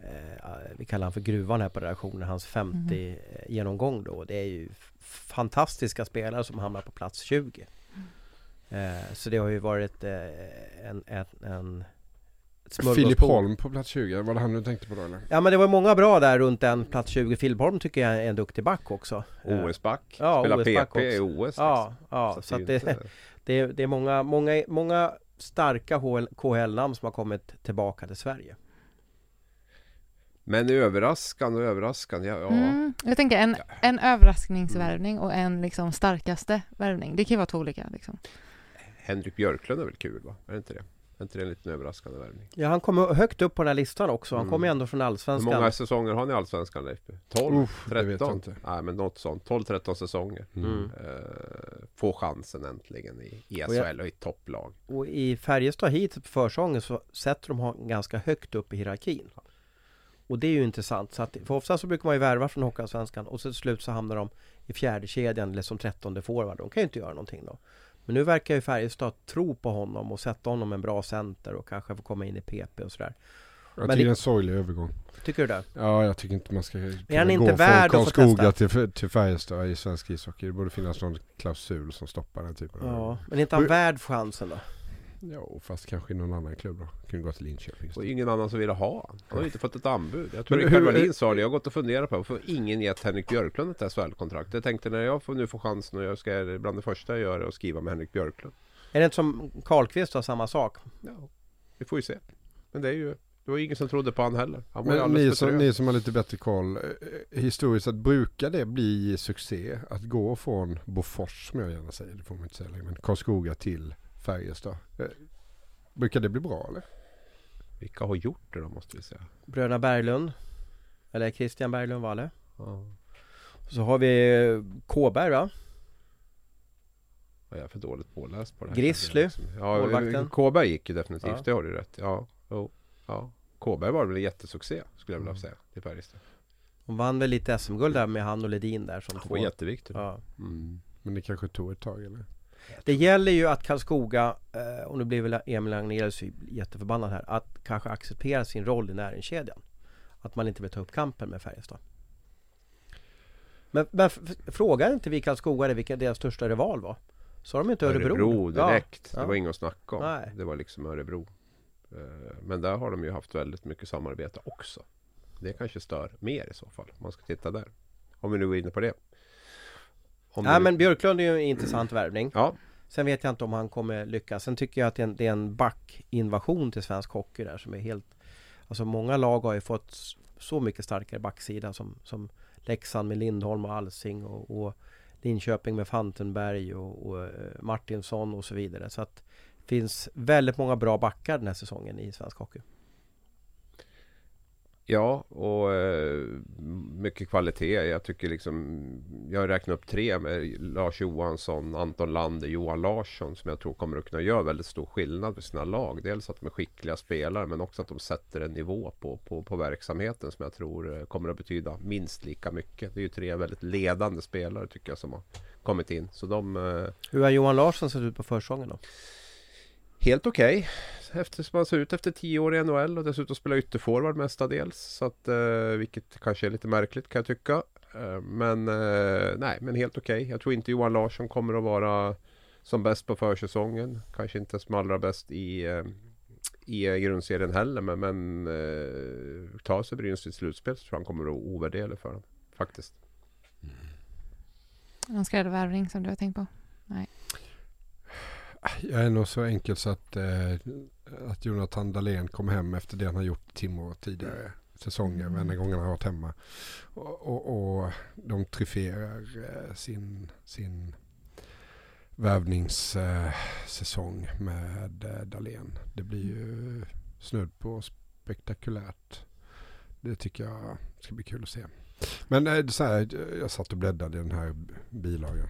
eh, Vi kallar han för Gruvan här på redaktionen, hans 50 genomgång då. Det är ju fantastiska spelare som hamnar på plats 20. Eh, så det har ju varit eh, en, en, en Filip. Holm på plats 20, var det han du tänkte på då eller? Ja men det var många bra där runt den plats 20. Filip Holm tycker jag är en duktig back också. Eh, OS-back. Ja, Spelar OS-back PP i också. OS. liksom. Ja, ja så, att att det är det, det, är, det är många, många, många starka KHL-namn som har kommit tillbaka till Sverige. Men överraskande och överraskande. Ja, ja. Mm, jag tänker en, en överraskningsvärvning och en liksom starkaste värvning. Det kan ju vara två olika. Liksom. Henrik Björklund är väl kul va? Är det inte det? Är inte det en liten överraskande värvning? Ja, han kommer högt upp på den här listan också. Han Mm. kommer ju ändå från Hur Allsvenskan. många säsonger har ni i Allsvenskan Leif? 12? Uff, det vet jag 13? inte. Nej men något sånt. 12-13 säsonger. Mm. Eh, få chansen äntligen i, i Och jag- SHL och i topplag. Och i Färjestad hit på försäsongen så sätter de honom ganska högt upp i hierarkin. Och det är ju intressant. Så att, för ofta så brukar man ju värva från Hockeyallsvenskan och så till slut så hamnar de i fjärde kedjan eller som trettonde forward. De kan ju inte göra någonting då. Men nu verkar ju Färjestad tro på honom och sätta honom en bra center och kanske få komma in i PP och sådär. Jag Men tycker det- är en sorglig övergång. Tycker du det? Ja, jag tycker inte man ska han inte gå från värd att få Karlskoga till, till Färjestad i svensk ishockey. Det borde finnas någon klausul som stoppar den typen av... Ja. Men är inte han värd chansen då? Ja, fast kanske i någon annan klubb då. Kunde gå till Linköping. Och ingen annan som ville ha han. Har ju inte fått ett anbud. Jag tror Rickard hur- Wallin sa det. Jag har gått och funderat på varför ingen gett Henrik Björklund ett SHL-kontrakt. Jag tänkte när jag får, nu får chansen och jag ska bland det första jag gör är att skriva med Henrik Björklund. Är det inte som Karlqvist har samma sak? Ja, vi får ju se. Men det är ju det var ingen som trodde på han heller. Han Men ni som, ni som har lite bättre koll. eh, Historiskt sett brukar det bli succé att gå från Bofors som jag gärna säger. Det får man inte säga längre. Men Karlskoga till Färjestad. Eh, Brukar det bli bra eller? Vilka har gjort det då måste vi säga. Bröderna Berglund Eller Christian Berglund Valle Ja. Så har vi eh, Kåberg va? Jag är för dåligt påläst på det här. Grizzly, Ja, målvakten. Kåberg gick ju definitivt. Ja. Det har du rätt. Ja, jo, ja. Kåberg var väl en jättesuccé skulle jag vilja Mm. säga till Färjestad. De vann väl lite SM-guld där med han och Ledin där som två var jätteviktig. ja. Mm. Men det kanske tog ett tag eller? Det gäller ju att Karlskoga eh, Och nu blir väl Emil Agnelius jätteförbannad här Att kanske acceptera sin roll i näringskedjan Att man inte vill ta upp kampen med Färjestad Men, men frågar inte vi Karlskoga vilka deras största rival var? Sa de inte Örebro? Örebro direkt. Ja. Det var inget att snacka om. Nej. Det var liksom Örebro. Eh, Men där har de ju haft väldigt mycket samarbete också. Det kanske stör mer i så fall. Om man ska titta där. Om vi nu är inne på det. Om Nej det- men Björklund är ju en intressant värvning Ja, Sen vet jag inte om han kommer lyckas. Sen tycker jag att det är en, det är en backinvasion till svensk hockey där som är helt... Alltså många lag har ju fått så mycket starkare backsida som, som Leksand med Lindholm och Alsing och, och Linköping med Fantenberg och, och eh, Martinsson och så vidare. Så att det finns väldigt många bra backar den här säsongen i svensk hockey. Ja, och eh, mycket kvalitet. Jag tycker liksom Jag räknar upp tre med Lars Johansson, Anton Lander, Johan Larsson som jag tror kommer att kunna göra väldigt stor skillnad för sina lag. Dels att de är skickliga spelare men också att de sätter en nivå på, på, på verksamheten som jag tror eh, kommer att betyda minst lika mycket. Det är ju tre väldigt ledande spelare tycker jag som har kommit in. Så de eh, Hur har Johan Larsson sett ut på försäsongen då? Helt okej. Eftersom man ser ut efter tio år i NHL och dessutom spelar ytterforward mestadels. Så att, eh, vilket kanske är lite märkligt kan jag tycka. Eh, men eh, nej, men helt okej. Jag tror inte Johan Larsson kommer att vara som bäst på försäsongen. Kanske inte som allra bäst i, eh, i grundserien heller. Men, men eh, tar sig Brynäs till slutspel så tror jag han kommer att vara ovärderlig för dem. Faktiskt. Mm. Någon skräddarvärvning som du har tänkt på? Jag är nog så enkel så att, eh, att Jonathan Dahlén kom hem efter det han har gjort i Timrå tidigare säsonger. Mm. Varenda gång han har varit hemma. Och, och, och de trifierar eh, sin, sin värvningssäsong med eh, Dahlén. Det blir ju snudd på spektakulärt. Det tycker jag ska bli kul att se. Men eh, så här, jag satt och bläddrade i den här bilagan.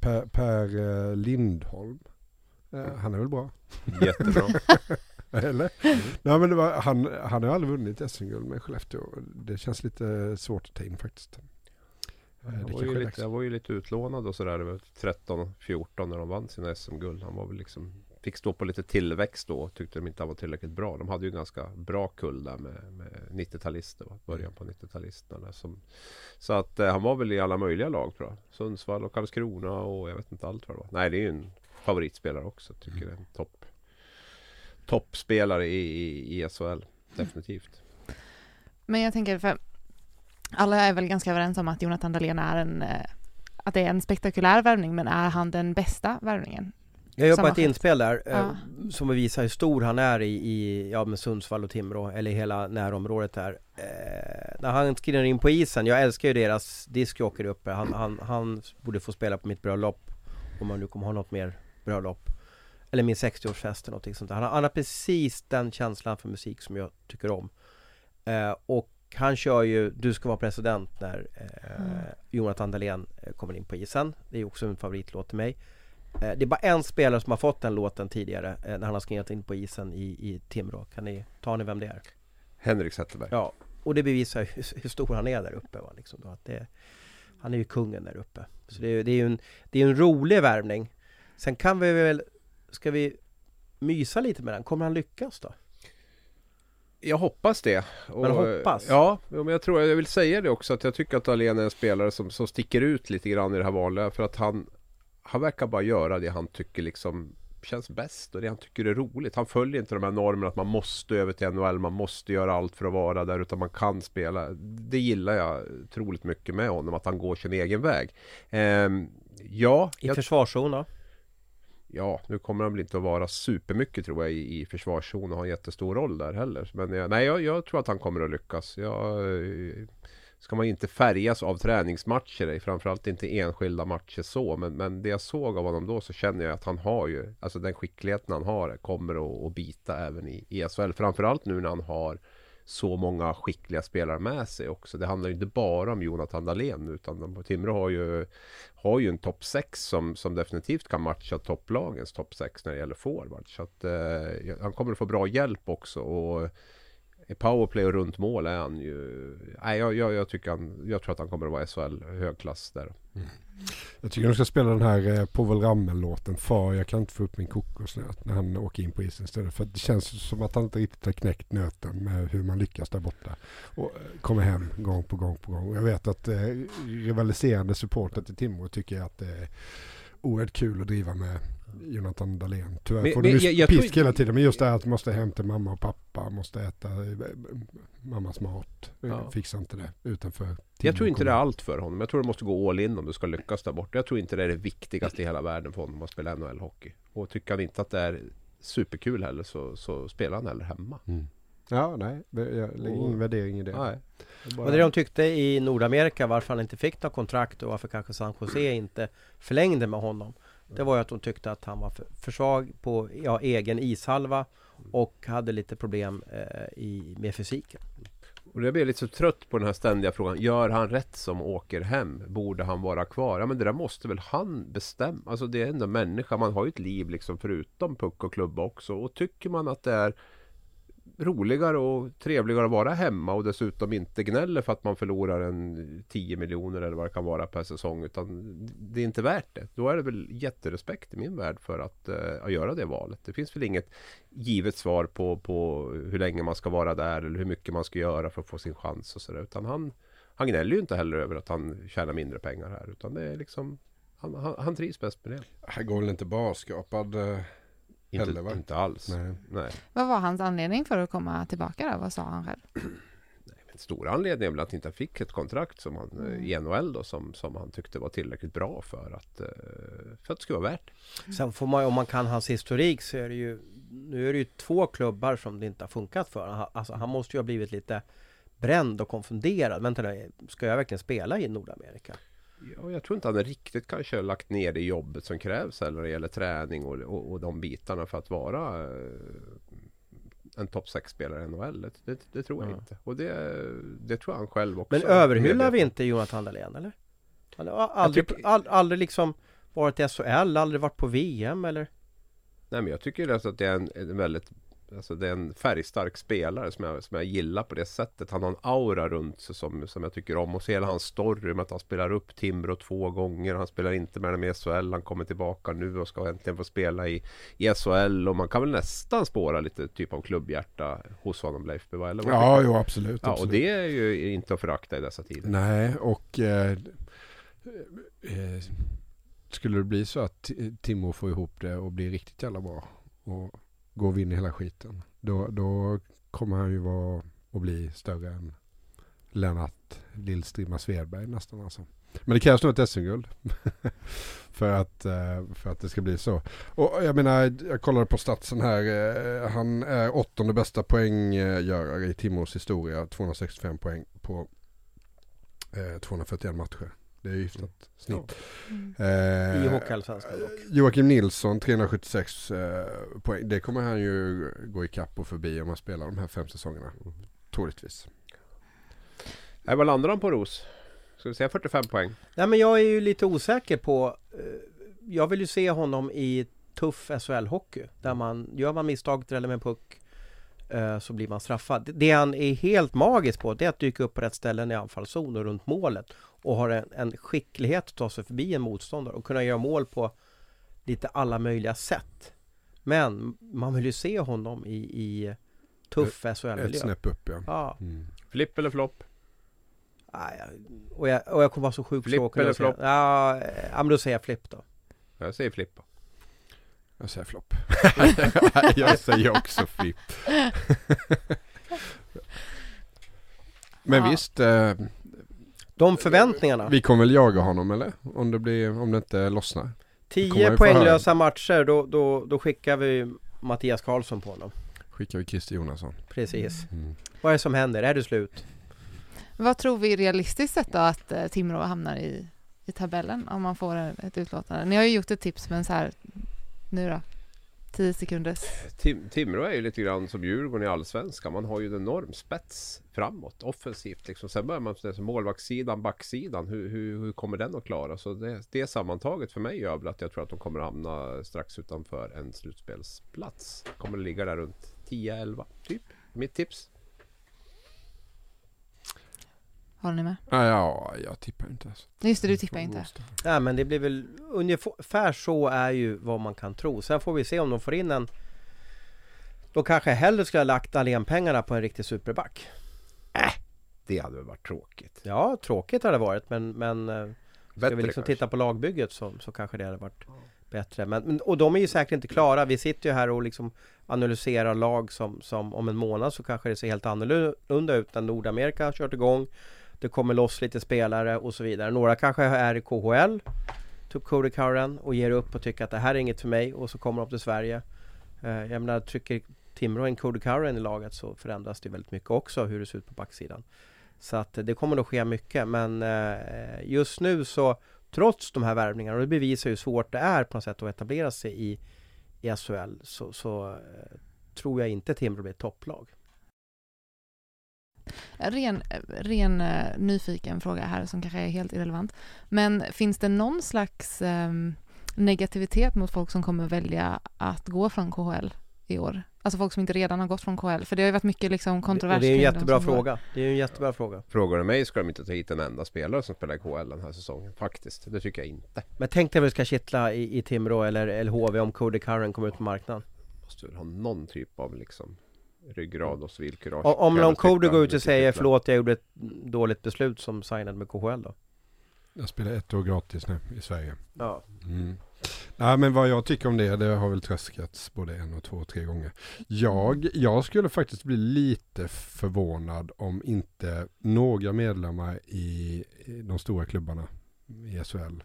Per, per eh, Lindholm. Eh, han är väl bra? Jättebra. Eller? Nej, men det var, han, han har aldrig vunnit SM-guld med Skellefteå. Det känns lite svårt att ta in faktiskt. Eh, Han det var, ju lite, han var ju lite utlånad och sådär. Det var 13-14 när de vann sina SM-guld. Han var väl liksom Fick stå på lite tillväxt då. Tyckte de inte han var tillräckligt bra. De hade ju en ganska bra kull där med, med 90-talister. va? Början på 90-talisterna. där Som, så att eh, han var väl i alla möjliga lag tror jag. Sundsvall och Karlskrona och jag vet inte allt vad det var. Nej det är ju en favoritspelare också. Tycker det är en topp toppspelare i, i, i SHL. Definitivt. Men jag tänker, för alla är väl ganska överens om att Jonathan Dahlén är en, eh, att det är en spektakulär värvning, men är han den bästa värvningen? Jag har ett inspel där eh, Ja. som visar hur stor han är i, i ja, med Sundsvall och Timrå eller hela närområdet där. Eh, när han skriver in på isen, jag älskar ju deras discjockey uppe. Han, han, han borde få spela på mitt bröllop om man nu kommer ha något mer bröllop. Eller min 60-årsfest eller någonting sånt där. Han, har- han har precis den känslan för musik som jag tycker om. Eh, och han kör ju Du ska vara president när eh, Mm. Jonathan Dahlén eh, kommer in på isen. Det är också en favoritlåt till mig. Eh, Det är bara en spelare som har fått den låten tidigare eh, när han har skrivit in på isen i, i Timrå. Kan ni ta ni vem det är? Henrik Zetterberg. Ja, och det bevisar hur, hur stor han är där uppe. Va? Liksom då, att det, han är ju kungen där uppe. Så det, är- det är ju en, det är en rolig värvning. Sen kan vi väl, ska vi mysa lite med den? Kommer han lyckas då? Jag hoppas det. Och, Men hoppas? Ja, men jag tror jag vill säga det också att jag tycker att Dahlén är en spelare som, som sticker ut lite grann i det här vanliga för att han Han verkar bara göra det han tycker liksom känns bäst och det han tycker är roligt. Han följer inte de här normerna att man måste över till NHL, man måste göra allt för att vara där utan man kan spela. Det gillar jag otroligt mycket med honom, att han går sin egen väg. Ehm, ja, I jag försvarszon då? Ja, nu kommer han väl inte att vara supermycket tror jag i, i försvarszon och ha en jättestor roll där heller. Men jag, nej, jag, jag tror att han kommer att lyckas. Jag, eh, ska man inte färgas av träningsmatcher, eh, framförallt inte enskilda matcher så. Men, men det jag såg av honom då så känner jag att han har ju, alltså den skickligheten han har eh, kommer att, att bita även i, i SHL. Framförallt nu när han har så många skickliga spelare med sig också. Det handlar ju inte bara om Jonathan Dahlén utan Timrå har ju har ju en topp 6 som, som definitivt kan matcha topplagens topp 6 när det gäller forward. Så att eh, han kommer att få bra hjälp också. Och i powerplay och runt mål är han ju... Nej, jag, jag, jag, tycker han, jag tror att han kommer att vara SHL högklass där. Mm. Jag tycker de ska spela den här eh, Povel Ramel-låten Far jag kan inte få upp min kokosnöt när han åker in på isen istället. För det känns som att han inte riktigt har knäckt nöten med hur man lyckas där borta. Och eh, kommer hem gång på gång på gång. Och jag vet att eh, rivaliserande supporter till Timrå tycker att det är oerhört kul att driva med Jonathan Dahlén. Tyvärr Men- får men du jag- jag pisk tror- hela tiden. Men just det här att måste hem till mamma och pappa, måste äta eh, mammas mat. Ja. Fixar inte det utanför Jag tror inte det är allt för honom. Jag tror du måste gå all in om du ska lyckas där borta. Jag tror inte det är det viktigaste i hela världen för honom att spela NHL-hockey. Och tycker han inte att det är superkul heller så, så spelar han hellre hemma. Mm. Ja, nej. det- Jag lägger ingen Och- värdering i det. Nej, bara- Vad det de tyckte i Nordamerika varför han inte fick något kontrakt och varför kanske San Jose inte förlängde med honom. Det var ju att hon tyckte att han var för, för svag på ja, egen ishalva och hade lite problem eh, i, med fysiken. Och jag blir lite så trött på den här ständiga frågan. Gör han rätt som åker hem? Borde han vara kvar? Ja men det där måste väl han bestämma? Alltså det är ändå människa. Man har ju ett liv liksom förutom puck och klubba också. Och tycker man att det är roligare och trevligare att vara hemma och dessutom inte gnäller för att man förlorar en 10 miljoner eller vad det kan vara per säsong. Utan det är inte värt det. Då är det väl jätterespekt i min värld för att, eh, att göra det valet. Det finns väl inget givet svar på, på hur länge man ska vara där eller hur mycket man ska göra för att få sin chans och sådär. Utan han, han gnäller ju inte heller över att han tjänar mindre pengar här. Utan det är liksom han, han, han trivs bäst med det. Han går väl inte bara skapad eh, inte, Heller, va? inte alls. Nej. Nej. Vad var hans anledning för att komma tillbaka då? Vad sa han själv? Den stora anledningen är väl att han inte fick ett kontrakt som han, Mm. eh, i NHL då, som, som han tyckte var tillräckligt bra för att, eh, för att det skulle vara värt. Sen får man, om man kan hans historik så är det ju Nu är det ju två klubbar som det inte har funkat för. Han- Alltså han måste ju ha blivit lite bränd och konfunderad. Vänta nu, ska jag verkligen spela i Nordamerika? Ja, jag tror inte han riktigt kanske lagt ner det jobbet som krävs heller när det gäller träning och, och, och de bitarna för att vara eh, en topp 6-spelare i NHL. Det, det, tror jag Ja. inte. Och det, det tror han själv också. Men överhyllar vi inte Jonathan Dahlén eller? Han har aldrig, tycker- all, aldrig liksom varit i SHL, aldrig varit på VM eller? Nej men jag tycker alltså att det är en, en väldigt Alltså det är en färgstark spelare som jag, som jag gillar på det sättet. Han har en aura runt sig som, som jag tycker om. Och så hela hans story med att han spelar upp Timbro två gånger. Han spelar inte med dem i SHL. Han kommer tillbaka nu och ska äntligen få spela i, i SHL. Och man kan väl nästan spåra lite typ av klubbhjärta hos honom Leif Bewa, eller Ja, jo absolut. Ja, och absolut. det är ju inte att förakta i dessa tider. Nej, och eh, eh, skulle det bli så att Ti- Timo får ihop det och blir riktigt jävla bra och går och vinner hela skiten. Då, då kommer han ju vara och bli större än Lennart Lillstrimma Svedberg nästan alltså. Men det krävs nog ett SM-guld för, att, eh, för att det ska bli så. Och jag menar, jag kollade på statsen här. Eh, han är åttonde bästa poänggörare i Timors historia. 265 poäng på eh, 241 matcher. Det är ju hyfsat snitt. Mm. Eh, I Hockeyallsvenskan dock. Joakim Nilsson 376 eh, poäng. Det kommer han ju gå ikapp och förbi om han spelar de här fem säsongerna. Troligtvis. Nej, vad landar han på Ros? Ska vi säga 45 poäng? Nej men jag är ju lite osäker på eh, Jag vill ju se honom i tuff SHL-hockey Där man, gör man misstag, dräller med en puck eh, Så blir man straffad Det han är helt magisk på Det är att dyka upp på rätt ställen i anfallszon och runt målet Och har en, en skicklighet att ta sig förbi en motståndare och kunna göra mål på Lite alla möjliga sätt Men man vill ju se honom i, i tuff Ett SHL-miljö snäpp upp ja. Ja, Mm. Flipp eller flopp? jag- och, jag, och jag kommer vara så sjukt Flipp tråkig eller flopp? Ja, ja, men då säger jag flipp då Jag säger flipp. Jag säger flopp. jag säger också flipp. Men Ja. visst, eh, De förväntningarna. vi kommer väl jaga honom eller? Om det, blir, om det inte lossnar. Tio poänglösa matcher, då, då, då skickar vi Mattias Karlsson på honom. Skickar vi Christer Jonasson. Precis. Mm. Vad är det som händer? Är det slut? Vad tror vi realistiskt sett då att eh, Timrå hamnar i, i tabellen om man får ett utlåtande? Ni har ju gjort ett tips men så här nu då? 10 sekunders. Tim, Timrå är ju lite grann som Djurgården i Allsvenskan. Man har ju en enorm spets framåt, offensivt. Liksom. Sen börjar man med målvaktssidan, backsidan. Hur, hur, hur kommer den att klara? Så det, det sammantaget för mig gör väl att jag tror att de kommer hamna strax utanför en slutspelsplats. Kommer att ligga där runt 10-11 typ. Mitt tips. Håller ni med? Ah, ja, jag tippar inte. Alltså. Just det, du tippar inte. Nej men det blir väl ungefär så är ju vad man kan tro. Sen får vi se om de får in en Då kanske jag hellre skulle ha lagt Dahlén-pengarna på en riktig superback. Det hade väl varit tråkigt. Ja, tråkigt har det varit men, men eh, Ska Bättre vi liksom kanske. titta på lagbygget så, så kanske det hade varit bättre. Men, men, och de är ju säkert inte klara. Vi sitter ju här och liksom analyserar lag som, som om en månad så kanske det ser helt annorlunda ut när Nordamerika har kört igång. Det kommer loss lite spelare och så vidare. Några kanske är i KHL, typ Cody Curran och ger upp och tycker att det här är inget för mig och så kommer de till Sverige. Eh, jag menar, trycker Timrå en Cody Curran i laget så förändras det väldigt mycket också hur det ser ut på backsidan. Så att eh, det kommer nog ske mycket men eh, just nu så trots de här värvningarna och det bevisar hur svårt det är på något sätt att etablera sig i, i SHL så, så eh, tror jag inte Timrå blir ett topplag. Ren, ren eh, nyfiken fråga här som kanske är helt irrelevant. Men finns det någon slags ehm, negativitet mot folk som kommer välja att gå från KHL i år? Alltså folk som inte redan har gått från KHL. För det har ju varit mycket liksom kontrovers det är en jättebra går. fråga. Det är en jättebra fråga. Frågar du mig ska de inte ta hit en enda spelare som spelar i KHL den här säsongen. Faktiskt. Det tycker jag inte. Men tänk dig vad det ska kittla i, i Timrå eller LHV om Cody Curran kommer ut på marknaden. Måste väl ha någon typ av liksom ryggrad och civilkurage. Och, om någon. Cody går ut och säger förlåt jag gjorde ett dåligt beslut som signade med KHL då. Jag spelar ett år gratis nu i Sverige. Ja. Mm. Nej men vad jag tycker om det, det har väl tröskats både en och två och tre gånger. Jag, jag skulle faktiskt bli lite förvånad om inte några medlemmar i, i de stora klubbarna i SHL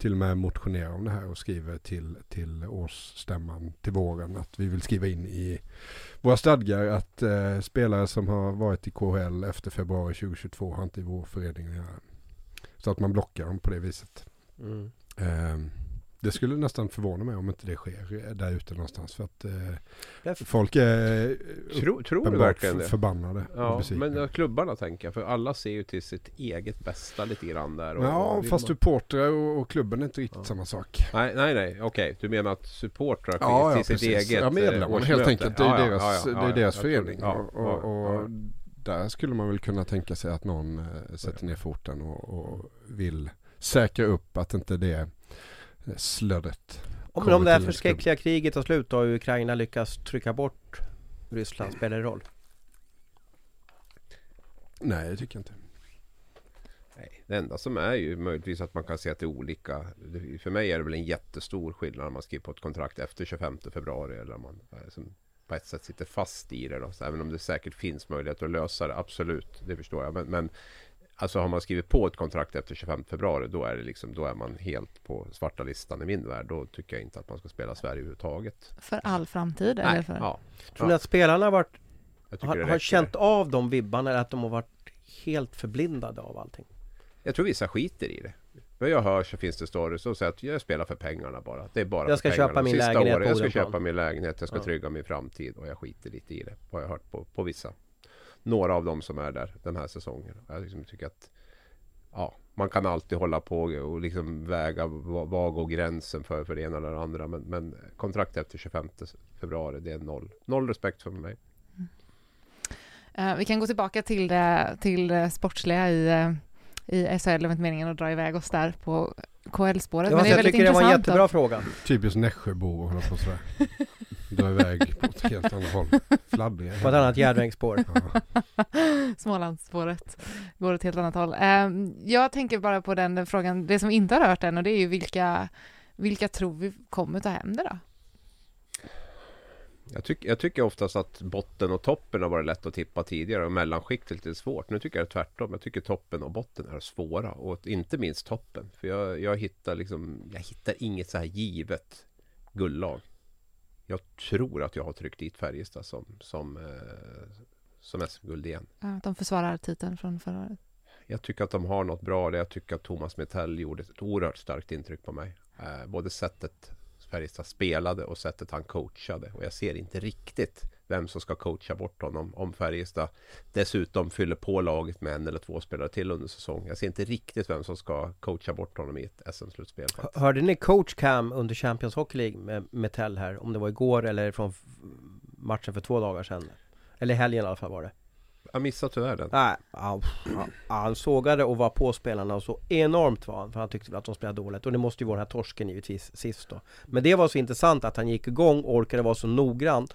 till och med motionerar om det här och skriver till, till årsstämman till våren att vi vill skriva in i våra stadgar att eh, spelare som har varit i KHL efter februari 2022 har inte i vår förening göra. Så att man blockar dem på det viset. Mm. Ehm, Det skulle nästan förvåna mig om inte det sker där ute någonstans. För att eh, folk är Tror, tror du uppenbart verkligen det? förbannade Ja, men klubbarna tänker jag. För alla ser ju till sitt eget bästa lite grann där. och- Ja, och fast man- supportrar och, och klubben är inte riktigt Ja. samma sak. Nej, nej, nej. Okej, du menar att supportrar Ja, till ja sitt precis. eget Ja, medlemmarna eh, helt enkelt. Det är Ja, deras, ja, det är deras tror förening. och, där skulle man väl kunna tänka sig att någon eh, sätter ner foten och, och vill säkra upp att inte det slöddet Om, om det här förskräckliga kriget tar slut och Ukraina lyckas trycka bort Ryssland, spelar det roll? Nej, det tycker jag inte. Nej, det enda som är ju möjligtvis att man kan se att det är olika. För mig är det väl en jättestor skillnad om man skriver på ett kontrakt efter 25 februari eller om man eh, som på ett sätt sitter fast i det. Då. Så även om det säkert finns möjlighet att lösa det, absolut, det förstår jag. Men, men alltså har man skrivit på ett kontrakt efter 25 februari då är, det liksom, då är man helt på svarta listan i min värld. Då tycker jag inte att man ska spela Sverige överhuvudtaget. För all framtid? Eller Nej, för... ja, Tror ni att spelarna har, varit, har, har känt av de vibbarna eller att de har varit helt förblindade av allting? Jag tror vissa skiter i det. Vad jag hör så finns det stories som säger att jag spelar för pengarna bara. Det är bara Jag för ska pengarna. köpa min Sista lägenhet året, Jag ska köpa min lägenhet, jag ska Ja. trygga min framtid och jag skiter lite i det. Har jag hört på, på vissa. Några av dem som är där den här säsongen. Jag liksom tycker att ja, man kan alltid hålla på och liksom väga vad vad går gränsen för, för det ena eller det andra. Men, men kontrakt efter 25 februari, det är noll. Noll respekt för mig. Eh, vi kan gå tillbaka till det, till det sportsliga i, eh, i SHL, det var inte meningen att dra iväg oss där på KL-spåret. Jag, Men det är jag väldigt tycker det var en jättebra fråga. Typiskt Nässjöbo att hålla på sådär. Dra iväg på ett helt annat håll. Fladdriga. På ett annat järnvägsspår. Ja. Smålandsspåret går åt helt annat håll. Eh, jag tänker bara på den, den frågan, det som vi inte har hört än och det är ju vilka, vilka tror vi kommer ta hem det då? Jag, tyck, jag tycker oftast att botten och toppen har varit lätt att tippa tidigare och mellanskiktet lite svårt. Nu tycker jag det är tvärtom. Jag tycker toppen och botten är svåra och inte minst toppen. För jag, jag hittar liksom, jag hittar inget så här givet guldlag. Jag tror att jag har tryckt dit Färjestad som, som, eh, som SM-guld igen. Ja, de försvarar titeln från förra året. Jag tycker att de har något bra. Jag tycker att Thomas Metell gjorde ett oerhört starkt intryck på mig. Eh, både sättet Färjestad spelade och sättet han coachade. Och jag ser inte riktigt vem som ska coacha bort honom om Färjestad dessutom fyller på laget med en eller två spelare till under säsong. Jag ser inte riktigt vem som ska coacha bort honom i ett SM-slutspel. Hörde ni coach cam under Champions Hockey League med Metell här? Om det var igår eller från matchen för två dagar sedan? Eller helgen i alla fall var det. Jag missade tyvärr den. Nej, han, han, han sågade och var på spelarna och så enormt var han för han tyckte att de spelade dåligt och det måste ju vara den här torsken givetvis sist då. Men det var så intressant att han gick igång och orkade vara så noggrann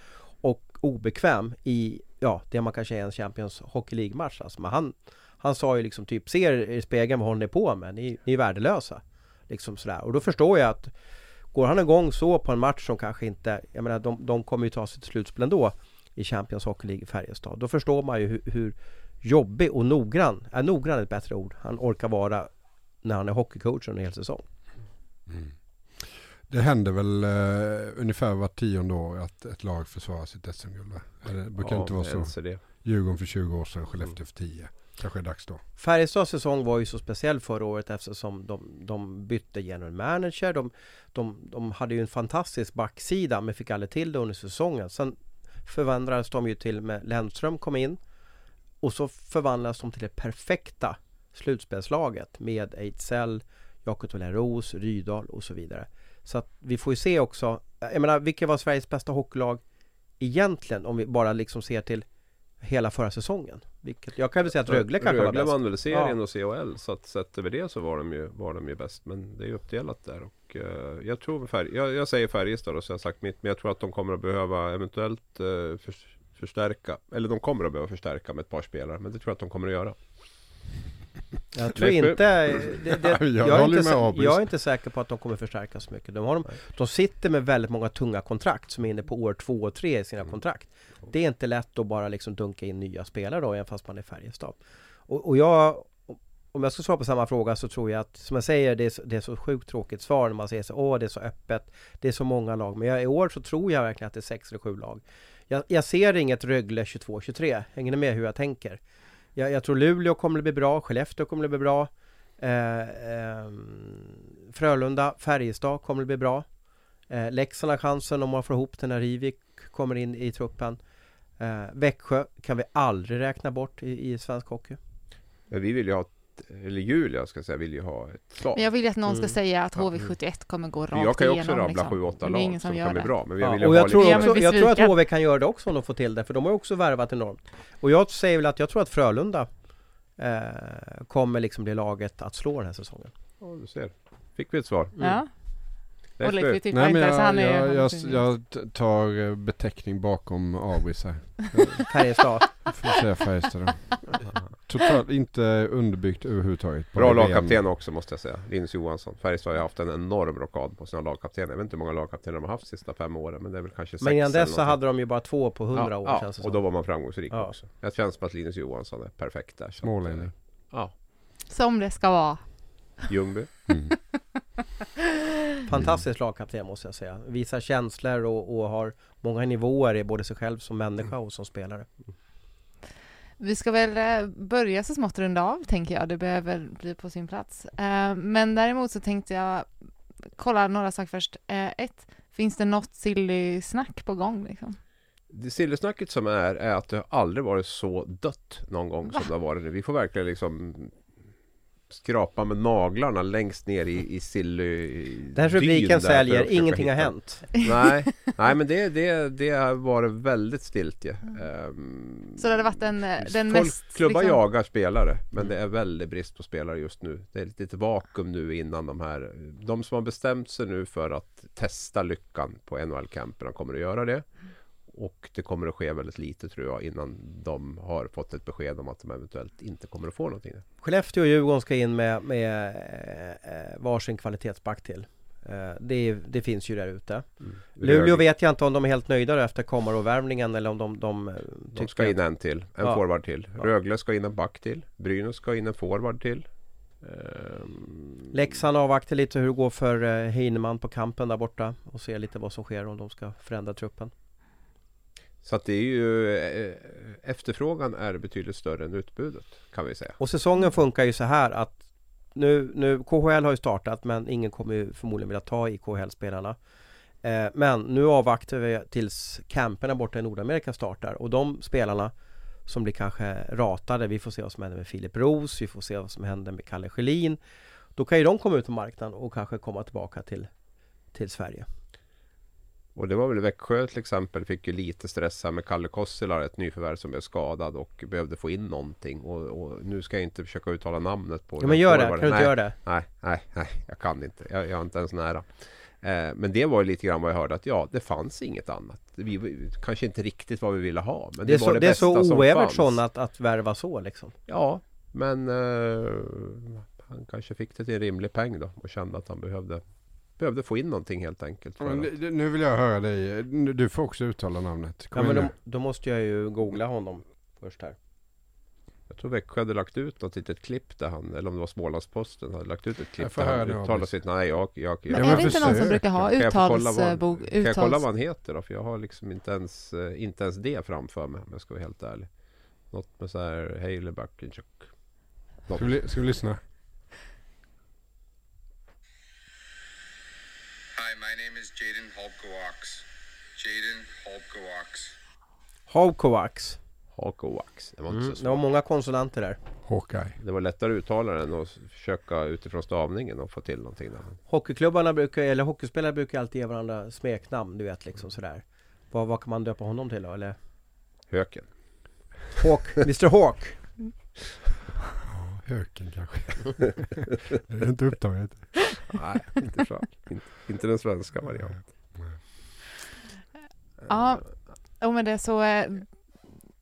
obekväm i, ja, det man kanske är en Champions Hockey League-match alltså. Men han, han sa ju liksom typ, ser er i spegeln vad håller ni på med? Ni, ni är värdelösa. Liksom sådär. Och då förstår jag att Går han igång så på en match som kanske inte, jag menar de, de kommer ju ta sig till slutspel ändå i Champions Hockey League i Färjestad. Då förstår man ju hur, hur jobbig och noggrann, äh, är noggrann ett bättre ord, han orkar vara när han är hockeycoach under en hel säsong. Mm. Det händer väl eh, ungefär vart tionde år att ett lag försvarar sitt SM-guld Det brukar inte vara så. NCD. Djurgården för 20 år sedan, Skellefteå för 10. Kanske är dags då. Färjestads säsong var ju så speciell förra året eftersom de, de bytte general manager. De, de, de hade ju en fantastisk backsida men fick aldrig till det under säsongen. Sen förvandlades de ju till med Lennström kom in och så förvandlades de till det perfekta slutspelslaget med Ejdsell, Jakob Ros, Rydahl och så vidare. Så att vi får ju se också, jag menar vilka var Sveriges bästa hockeylag egentligen om vi bara liksom ser till hela förra säsongen? Vilket, jag kan väl säga att Rögle kanske var Rögle bäst. vann väl serien Ja. och CHL så att sett över det så var de ju, var de ju bäst. Men det är ju uppdelat där och eh, jag tror färg, jag, jag säger Färjestad och så har jag sagt mitt. Men jag tror att de kommer att behöva eventuellt eh, för, förstärka. Eller de kommer att behöva förstärka med ett par spelare. Men det tror jag att de kommer att göra. Jag tror inte... Det, det, Jag jag, är inte jag är inte säker på att de kommer förstärka så mycket. De, har de, de sitter med väldigt många tunga kontrakt som är inne på år två och tre i sina Mm. kontrakt. Det är inte lätt att bara liksom dunka in nya spelare då, även fast man är Färjestad. Och, och jag... Om jag ska svara på samma fråga så tror jag att, som jag säger, det är så, det är så sjukt tråkigt svar när man säger så åh det är så öppet, det är så många lag. Men jag, i år så tror jag verkligen att det är sex eller sju lag. Jag, jag ser inget Rögle 22-23, hänger ni med hur jag tänker? Jag, jag tror Luleå kommer att bli bra, Skellefteå kommer att bli bra. Eh, eh, Frölunda, Färjestad kommer att bli bra. Eh, Leksand har chansen om man får ihop den när Rivik kommer in i truppen. Eh, Växjö kan vi aldrig räkna bort i, i svensk hockey. Men vi vill ju ha, ett, eller Julia ska säga, vill ju ha ett slag. Men jag vill ju att någon ska Mm. säga att Ja. HV71 kommer gå rakt jag kan ju också igenom. rabbla liksom. 7-8 Men det är ingen lag som som kan bli det. bra. Men jag Ja, vill och jag tror, lite... Ja, men också, jag tror att. HV kan göra det också om de får till det för de har ju också värvat enormt. Och jag säger väl att jag tror att Frölunda eh, kommer liksom bli laget att slå den här säsongen. Ja, du ser. Fick vi ett svar. Ja, Leif, Leif tippar Nej men inte så jag, han är jag, jag, jag tar eh, beteckning bakom Abris här. Färjestad. Får säga Färjestad då. Totalt inte underbyggt överhuvudtaget. Bra lagkapten också måste jag säga. Linus Johansson. Färjestad har ju haft en enorm rockad på sina lagkaptener. Jag vet inte hur många lagkaptener de har haft de sista fem åren. Men det är väl kanske sex Men innan dess så hade de ju bara två på hundra ja, år ja, känns det och som. då var man framgångsrik Ja. också. Det känns som att Linus Johansson är perfekt där. Smålänning. eh, Ja, Som det ska vara. Ljungby. Mm. Fantastisk lagkapten måste jag säga. Visar känslor och, och har många nivåer i både sig själv som människa och som spelare. Vi ska väl eh, börja så smått runda av, tänker jag. Det behöver bli på sin plats. Eh, Men däremot så tänkte jag kolla några saker först. Eh, Ett, finns det något silly snack på gång? Liksom? Det sillesnacket som är, är att det har aldrig varit så dött någon gång Va? som det har varit nu. Vi får verkligen liksom skrapa med naglarna längst ner i, i silly Den här rubriken säljer, ingenting har hänt. Nej, nej men det, det, det har varit väldigt stiltje. Ehm, Så det hade varit den, eh, den folk, mest... Klubbar liksom- jagar spelare men det är väldigt brist på spelare just nu. Det är ett litet vakuum nu innan de här De som har bestämt sig nu för att testa lyckan på NHL-camperna kommer att göra det. Och det kommer att ske väldigt lite tror jag innan de har fått ett besked om att de eventuellt inte kommer att få någonting. Skellefteå och Djurgården ska in med, med eh, varsin kvalitetsback till. Eh, det, det finns ju där ute. Mm. Luleå vet jag inte om de är helt nöjda efter Komarov-värvningen eller om de, de, eh, De tycker ska in en till, en Ja. forward till. Rögle ska in en back till. Brynäs ska in en forward till. Ehm, Leksand avvaktar lite hur det går för eh, Heinemann på kampen där borta och ser lite vad som sker om de ska förändra truppen. Så att det är ju eh, Efterfrågan är betydligt större än utbudet kan vi säga. Och säsongen funkar ju så här att nu, nu KHL har ju startat men ingen kommer ju förmodligen vilja ta i KHL-spelarna. Eh, men nu avvaktar vi tills camperna borta i Nordamerika startar och de spelarna som blir kanske ratade, vi får se vad som händer med Filip Roos, vi får se vad som händer med Kalle Schelin. Då kan ju de komma ut på marknaden och kanske komma tillbaka till, till Sverige. Och det var väl Växjö till exempel fick ju lite stress här med Kalle Kossila, ett nyförvärv som blev skadad och behövde få in någonting. Och, och nu ska jag inte försöka uttala namnet på Ja men gör det, kan du inte göra det? Nej, nej, nej, jag kan inte. Jag, jag är inte ens nära. Eh, men det var ju lite grann vad jag hörde att ja, det fanns inget annat. Vi, vi kanske inte riktigt vad vi ville ha. Men det, Det är var så, det, det är bästa så som oevertsson fanns. att, att värva så liksom. Ja, men eh, han kanske fick det till en rimlig peng då och kände att han behövde, behövde få in någonting helt enkelt. Men det- nu vill jag höra dig. Du får också uttala namnet. Kom Ja, men då, då måste jag ju googla honom först här. Jag tror Växjö hade lagt ut något litet klipp där han, eller om det var Smålandsposten, hade lagt ut ett klipp där han uttalade sitt nej. Jag, jag, Men jag, Ja, är men det inte någon som brukar ha Kan jag få kolla vad han- uttalsbok? kan jag kolla vad han heter då? För jag har liksom inte ens, eh, inte ens det framför mig om jag ska vara helt ärlig. Något med så här Haley Buckinchuk. Något. Ska vi, ska vi lyssna? Is Jaden Holkowax. Jaden Holkowax. Hovkovacs. Hako Wax. Det var inte Mm. så Det var svårt. många konsonanter där. Hawkeye. Det var lättare att uttala den och försöka utifrån stavningen och få till någonting där. Hockeyklubbarna brukar, eller hockeyspelare brukar alltid ge varandra smeknamn, du vet liksom sådär. Vad, vad kan man döpa honom till då? Eller? Höken. Hawk, Mr Hawk. Höken kanske. det är inte upptaget. Nej, inte, så. inte, inte den svenska varianten. Ja, och med det så... eh,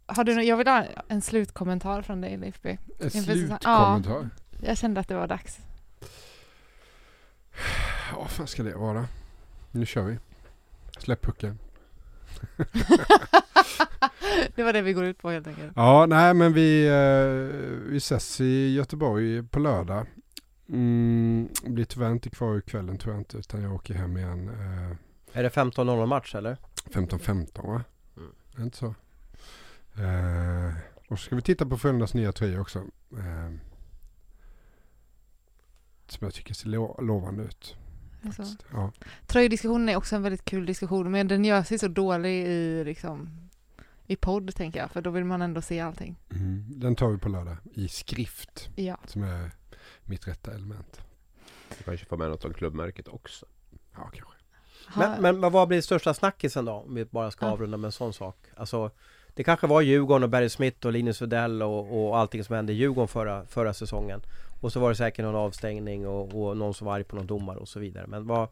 Har du, jag vill ha en slutkommentar från dig Leif B. En slutkommentar. Jag kände att det var dags. Ja, vad fan ska det vara? Nu kör vi. Släpp pucken. det var det vi går ut på helt enkelt. Ja, nej men vi, eh, vi ses i Göteborg på lördag. Mm, blir tyvärr inte kvar i kvällen tror jag inte utan jag åker hem igen eh, Är det 15-0 match eller? 15-15 va? Mm. Är det inte så? Eh, och så ska vi titta på Frölundas nya tröja också. Eh, som jag tycker ser lo- lovande ut. Alltså. Ja. Tröjdiskussionen är också en väldigt kul diskussion men den gör sig så dålig i, liksom, i podd tänker jag för då vill man ändå se allting. Mm. Den tar vi på lördag i skrift Ja. som är mitt rätta element. Du kanske får med något om klubbmärket också. Ja, kanske. Men, men vad blir största snackisen då? Om vi bara ska avrunda med en sån sak. Alltså, det kanske var Djurgården och Barry Smith och Linus Udell och, och allting som hände i Djurgården förra, förra säsongen. Och så var det säkert någon avstängning och, och någon som var arg på någon domare och så vidare. Men vad,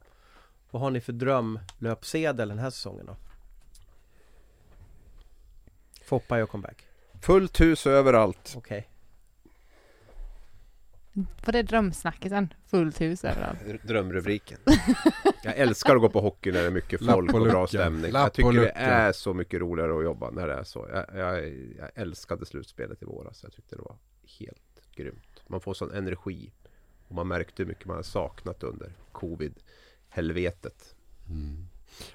vad har ni för drömlöpsedel den här säsongen då? Foppa gör comeback. Fullt hus överallt. Okej. Var det drömsnackisen? Fullt hus överallt. Drömrubriken. Jag älskar att gå på hockey när det är mycket folk och bra stämning. Lapp Jag tycker det är så mycket roligare att jobba när det är så. Jag, jag, jag älskade slutspelet i våras. Jag tyckte det var helt grymt. Man får sån energi. Och man märkte hur mycket man har saknat under covid-helvetet.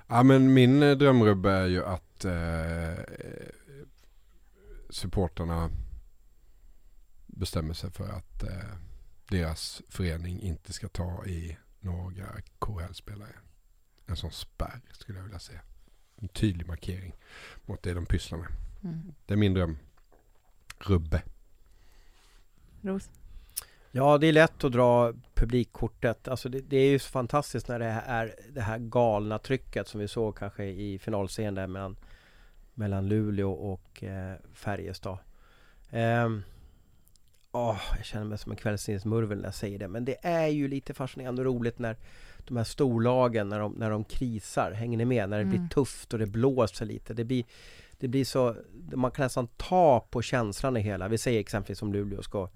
Ja men min eh, drömrubbe är ju att eh, supporterna bestämmer sig för att eh, deras förening inte ska ta i några KHL-spelare. En sån spärr skulle jag vilja säga. En tydlig markering mot det de pysslar med. Mm. Det är min dröm. Rubbe. Ros. Ja, det är lätt att dra publikkortet. Alltså det, det är ju så fantastiskt när det är det här galna trycket som vi såg kanske i finalserien där mellan, mellan Luleå och eh, Färjestad. Ehm, åh, jag känner mig som en kvällstidningsmurvel när jag säger det. Men det är ju lite fascinerande och roligt när de här storlagen, när de, när de krisar. Hänger ni med? När det blir Mm. tufft och det blåser lite. Det blir, det blir så, man kan nästan ta på känslan i hela. Vi säger exempelvis om Luleå ska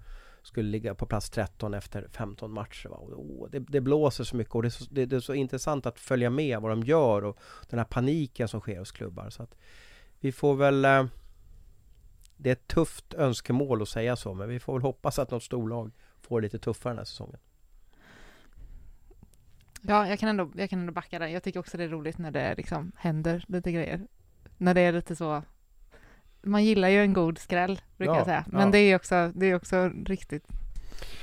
skulle ligga på plats 13 efter 15 matcher. Va? Och, åh, det, det blåser så mycket och det är så, det, det är så intressant att följa med vad de gör och den här paniken som sker hos klubbar. Så att vi får väl... Det är ett tufft önskemål att säga så, men vi får väl hoppas att något storlag får det lite tuffare den här säsongen. Ja, jag kan, ändå, jag kan ändå backa där. Jag tycker också det är roligt när det liksom händer lite grejer. När det är lite så... Man gillar ju en god skräll, brukar Ja, jag säga. Men ja. det är också, det är också riktigt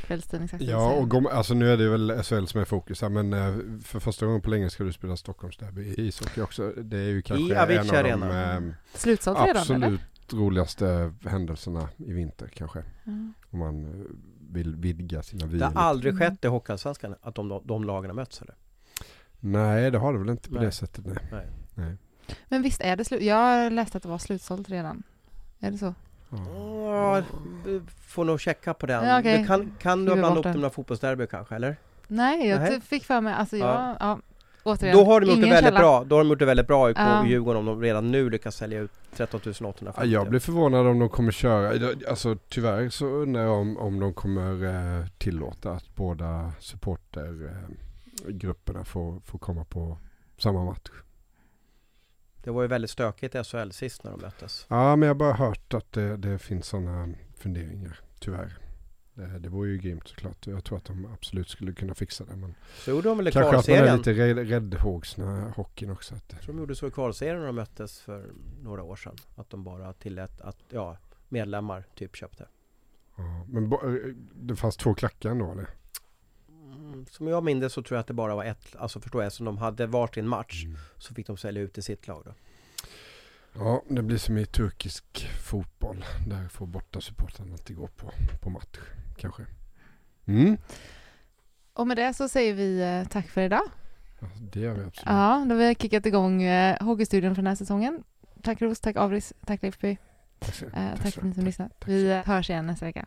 kvällstidningsaktigt. Ja, och Gom- alltså nu är det väl SHL som är fokus här, men eh, för första gången på länge ska du spela Stockholmsderby i ishockey också. Det är ju kanske en Avicii av de Arena. eh, Slutsålt redan, eller? Roligaste händelserna i vinter kanske. Ja. Om man eh, vill vidga sina vyer Det har lite. aldrig Mm. skett i Hockeyallsvenskan att de, de lagen har mötts eller? Nej, det har det väl inte på Nej. det sättet. Nej. Nej. nej. Men visst är det slut? Jag läste att det var slutsålt redan. Är det så? Ja. Vi får nog checka på den. Ja. Du kan, kan du Skriver blanda bort upp det. med några fotbollsderby kanske, eller? Nej, jag Nej. fick för mig, alltså jag, Ja. ja. Återigen, Då har de gjort det väldigt källa. bra. Då har de gjort det väldigt bra i Ja. och Djurgården om de redan nu lyckas sälja ut 13 850. Ja, jag blir förvånad om de kommer köra. Alltså tyvärr så undrar jag om, om de kommer eh, tillåta att båda supportergrupperna får, får komma på samma match. Det var ju väldigt stökigt i SHL sist när de möttes. Ja, men jag har bara hört att det, det finns sådana funderingar, tyvärr. Det, det vore ju grymt såklart. Jag tror att de absolut skulle kunna fixa det. Men Så de väl i kanske att man är lite rädd- räddhågsna hockeyn också. Att, Jag tror de gjorde så i kvalserien när de möttes för några år sedan. Att de bara tillät att, ja, medlemmar typ köpte. ja, men eh, det fanns två klackar ändå eller? Mm, som jag minns så tror jag att det bara var ett, alltså förstår jag, som de hade varsin match så fick de sälja ut i sitt lag då. Ja, det blir som i turkisk fotboll. Där får borta supportrarna inte gå på, på match, kanske. Mm. Och med det så säger vi eh, tack för idag. Ja, det gör vi absolut. Ja, då har vi kickat igång eh, Hockeystudion för den här säsongen. Tack Ros, tack Avris, tack Leifby. Tack, Eh, tack tack för att ni som lyssnat. Vi hörs igen nästa vecka.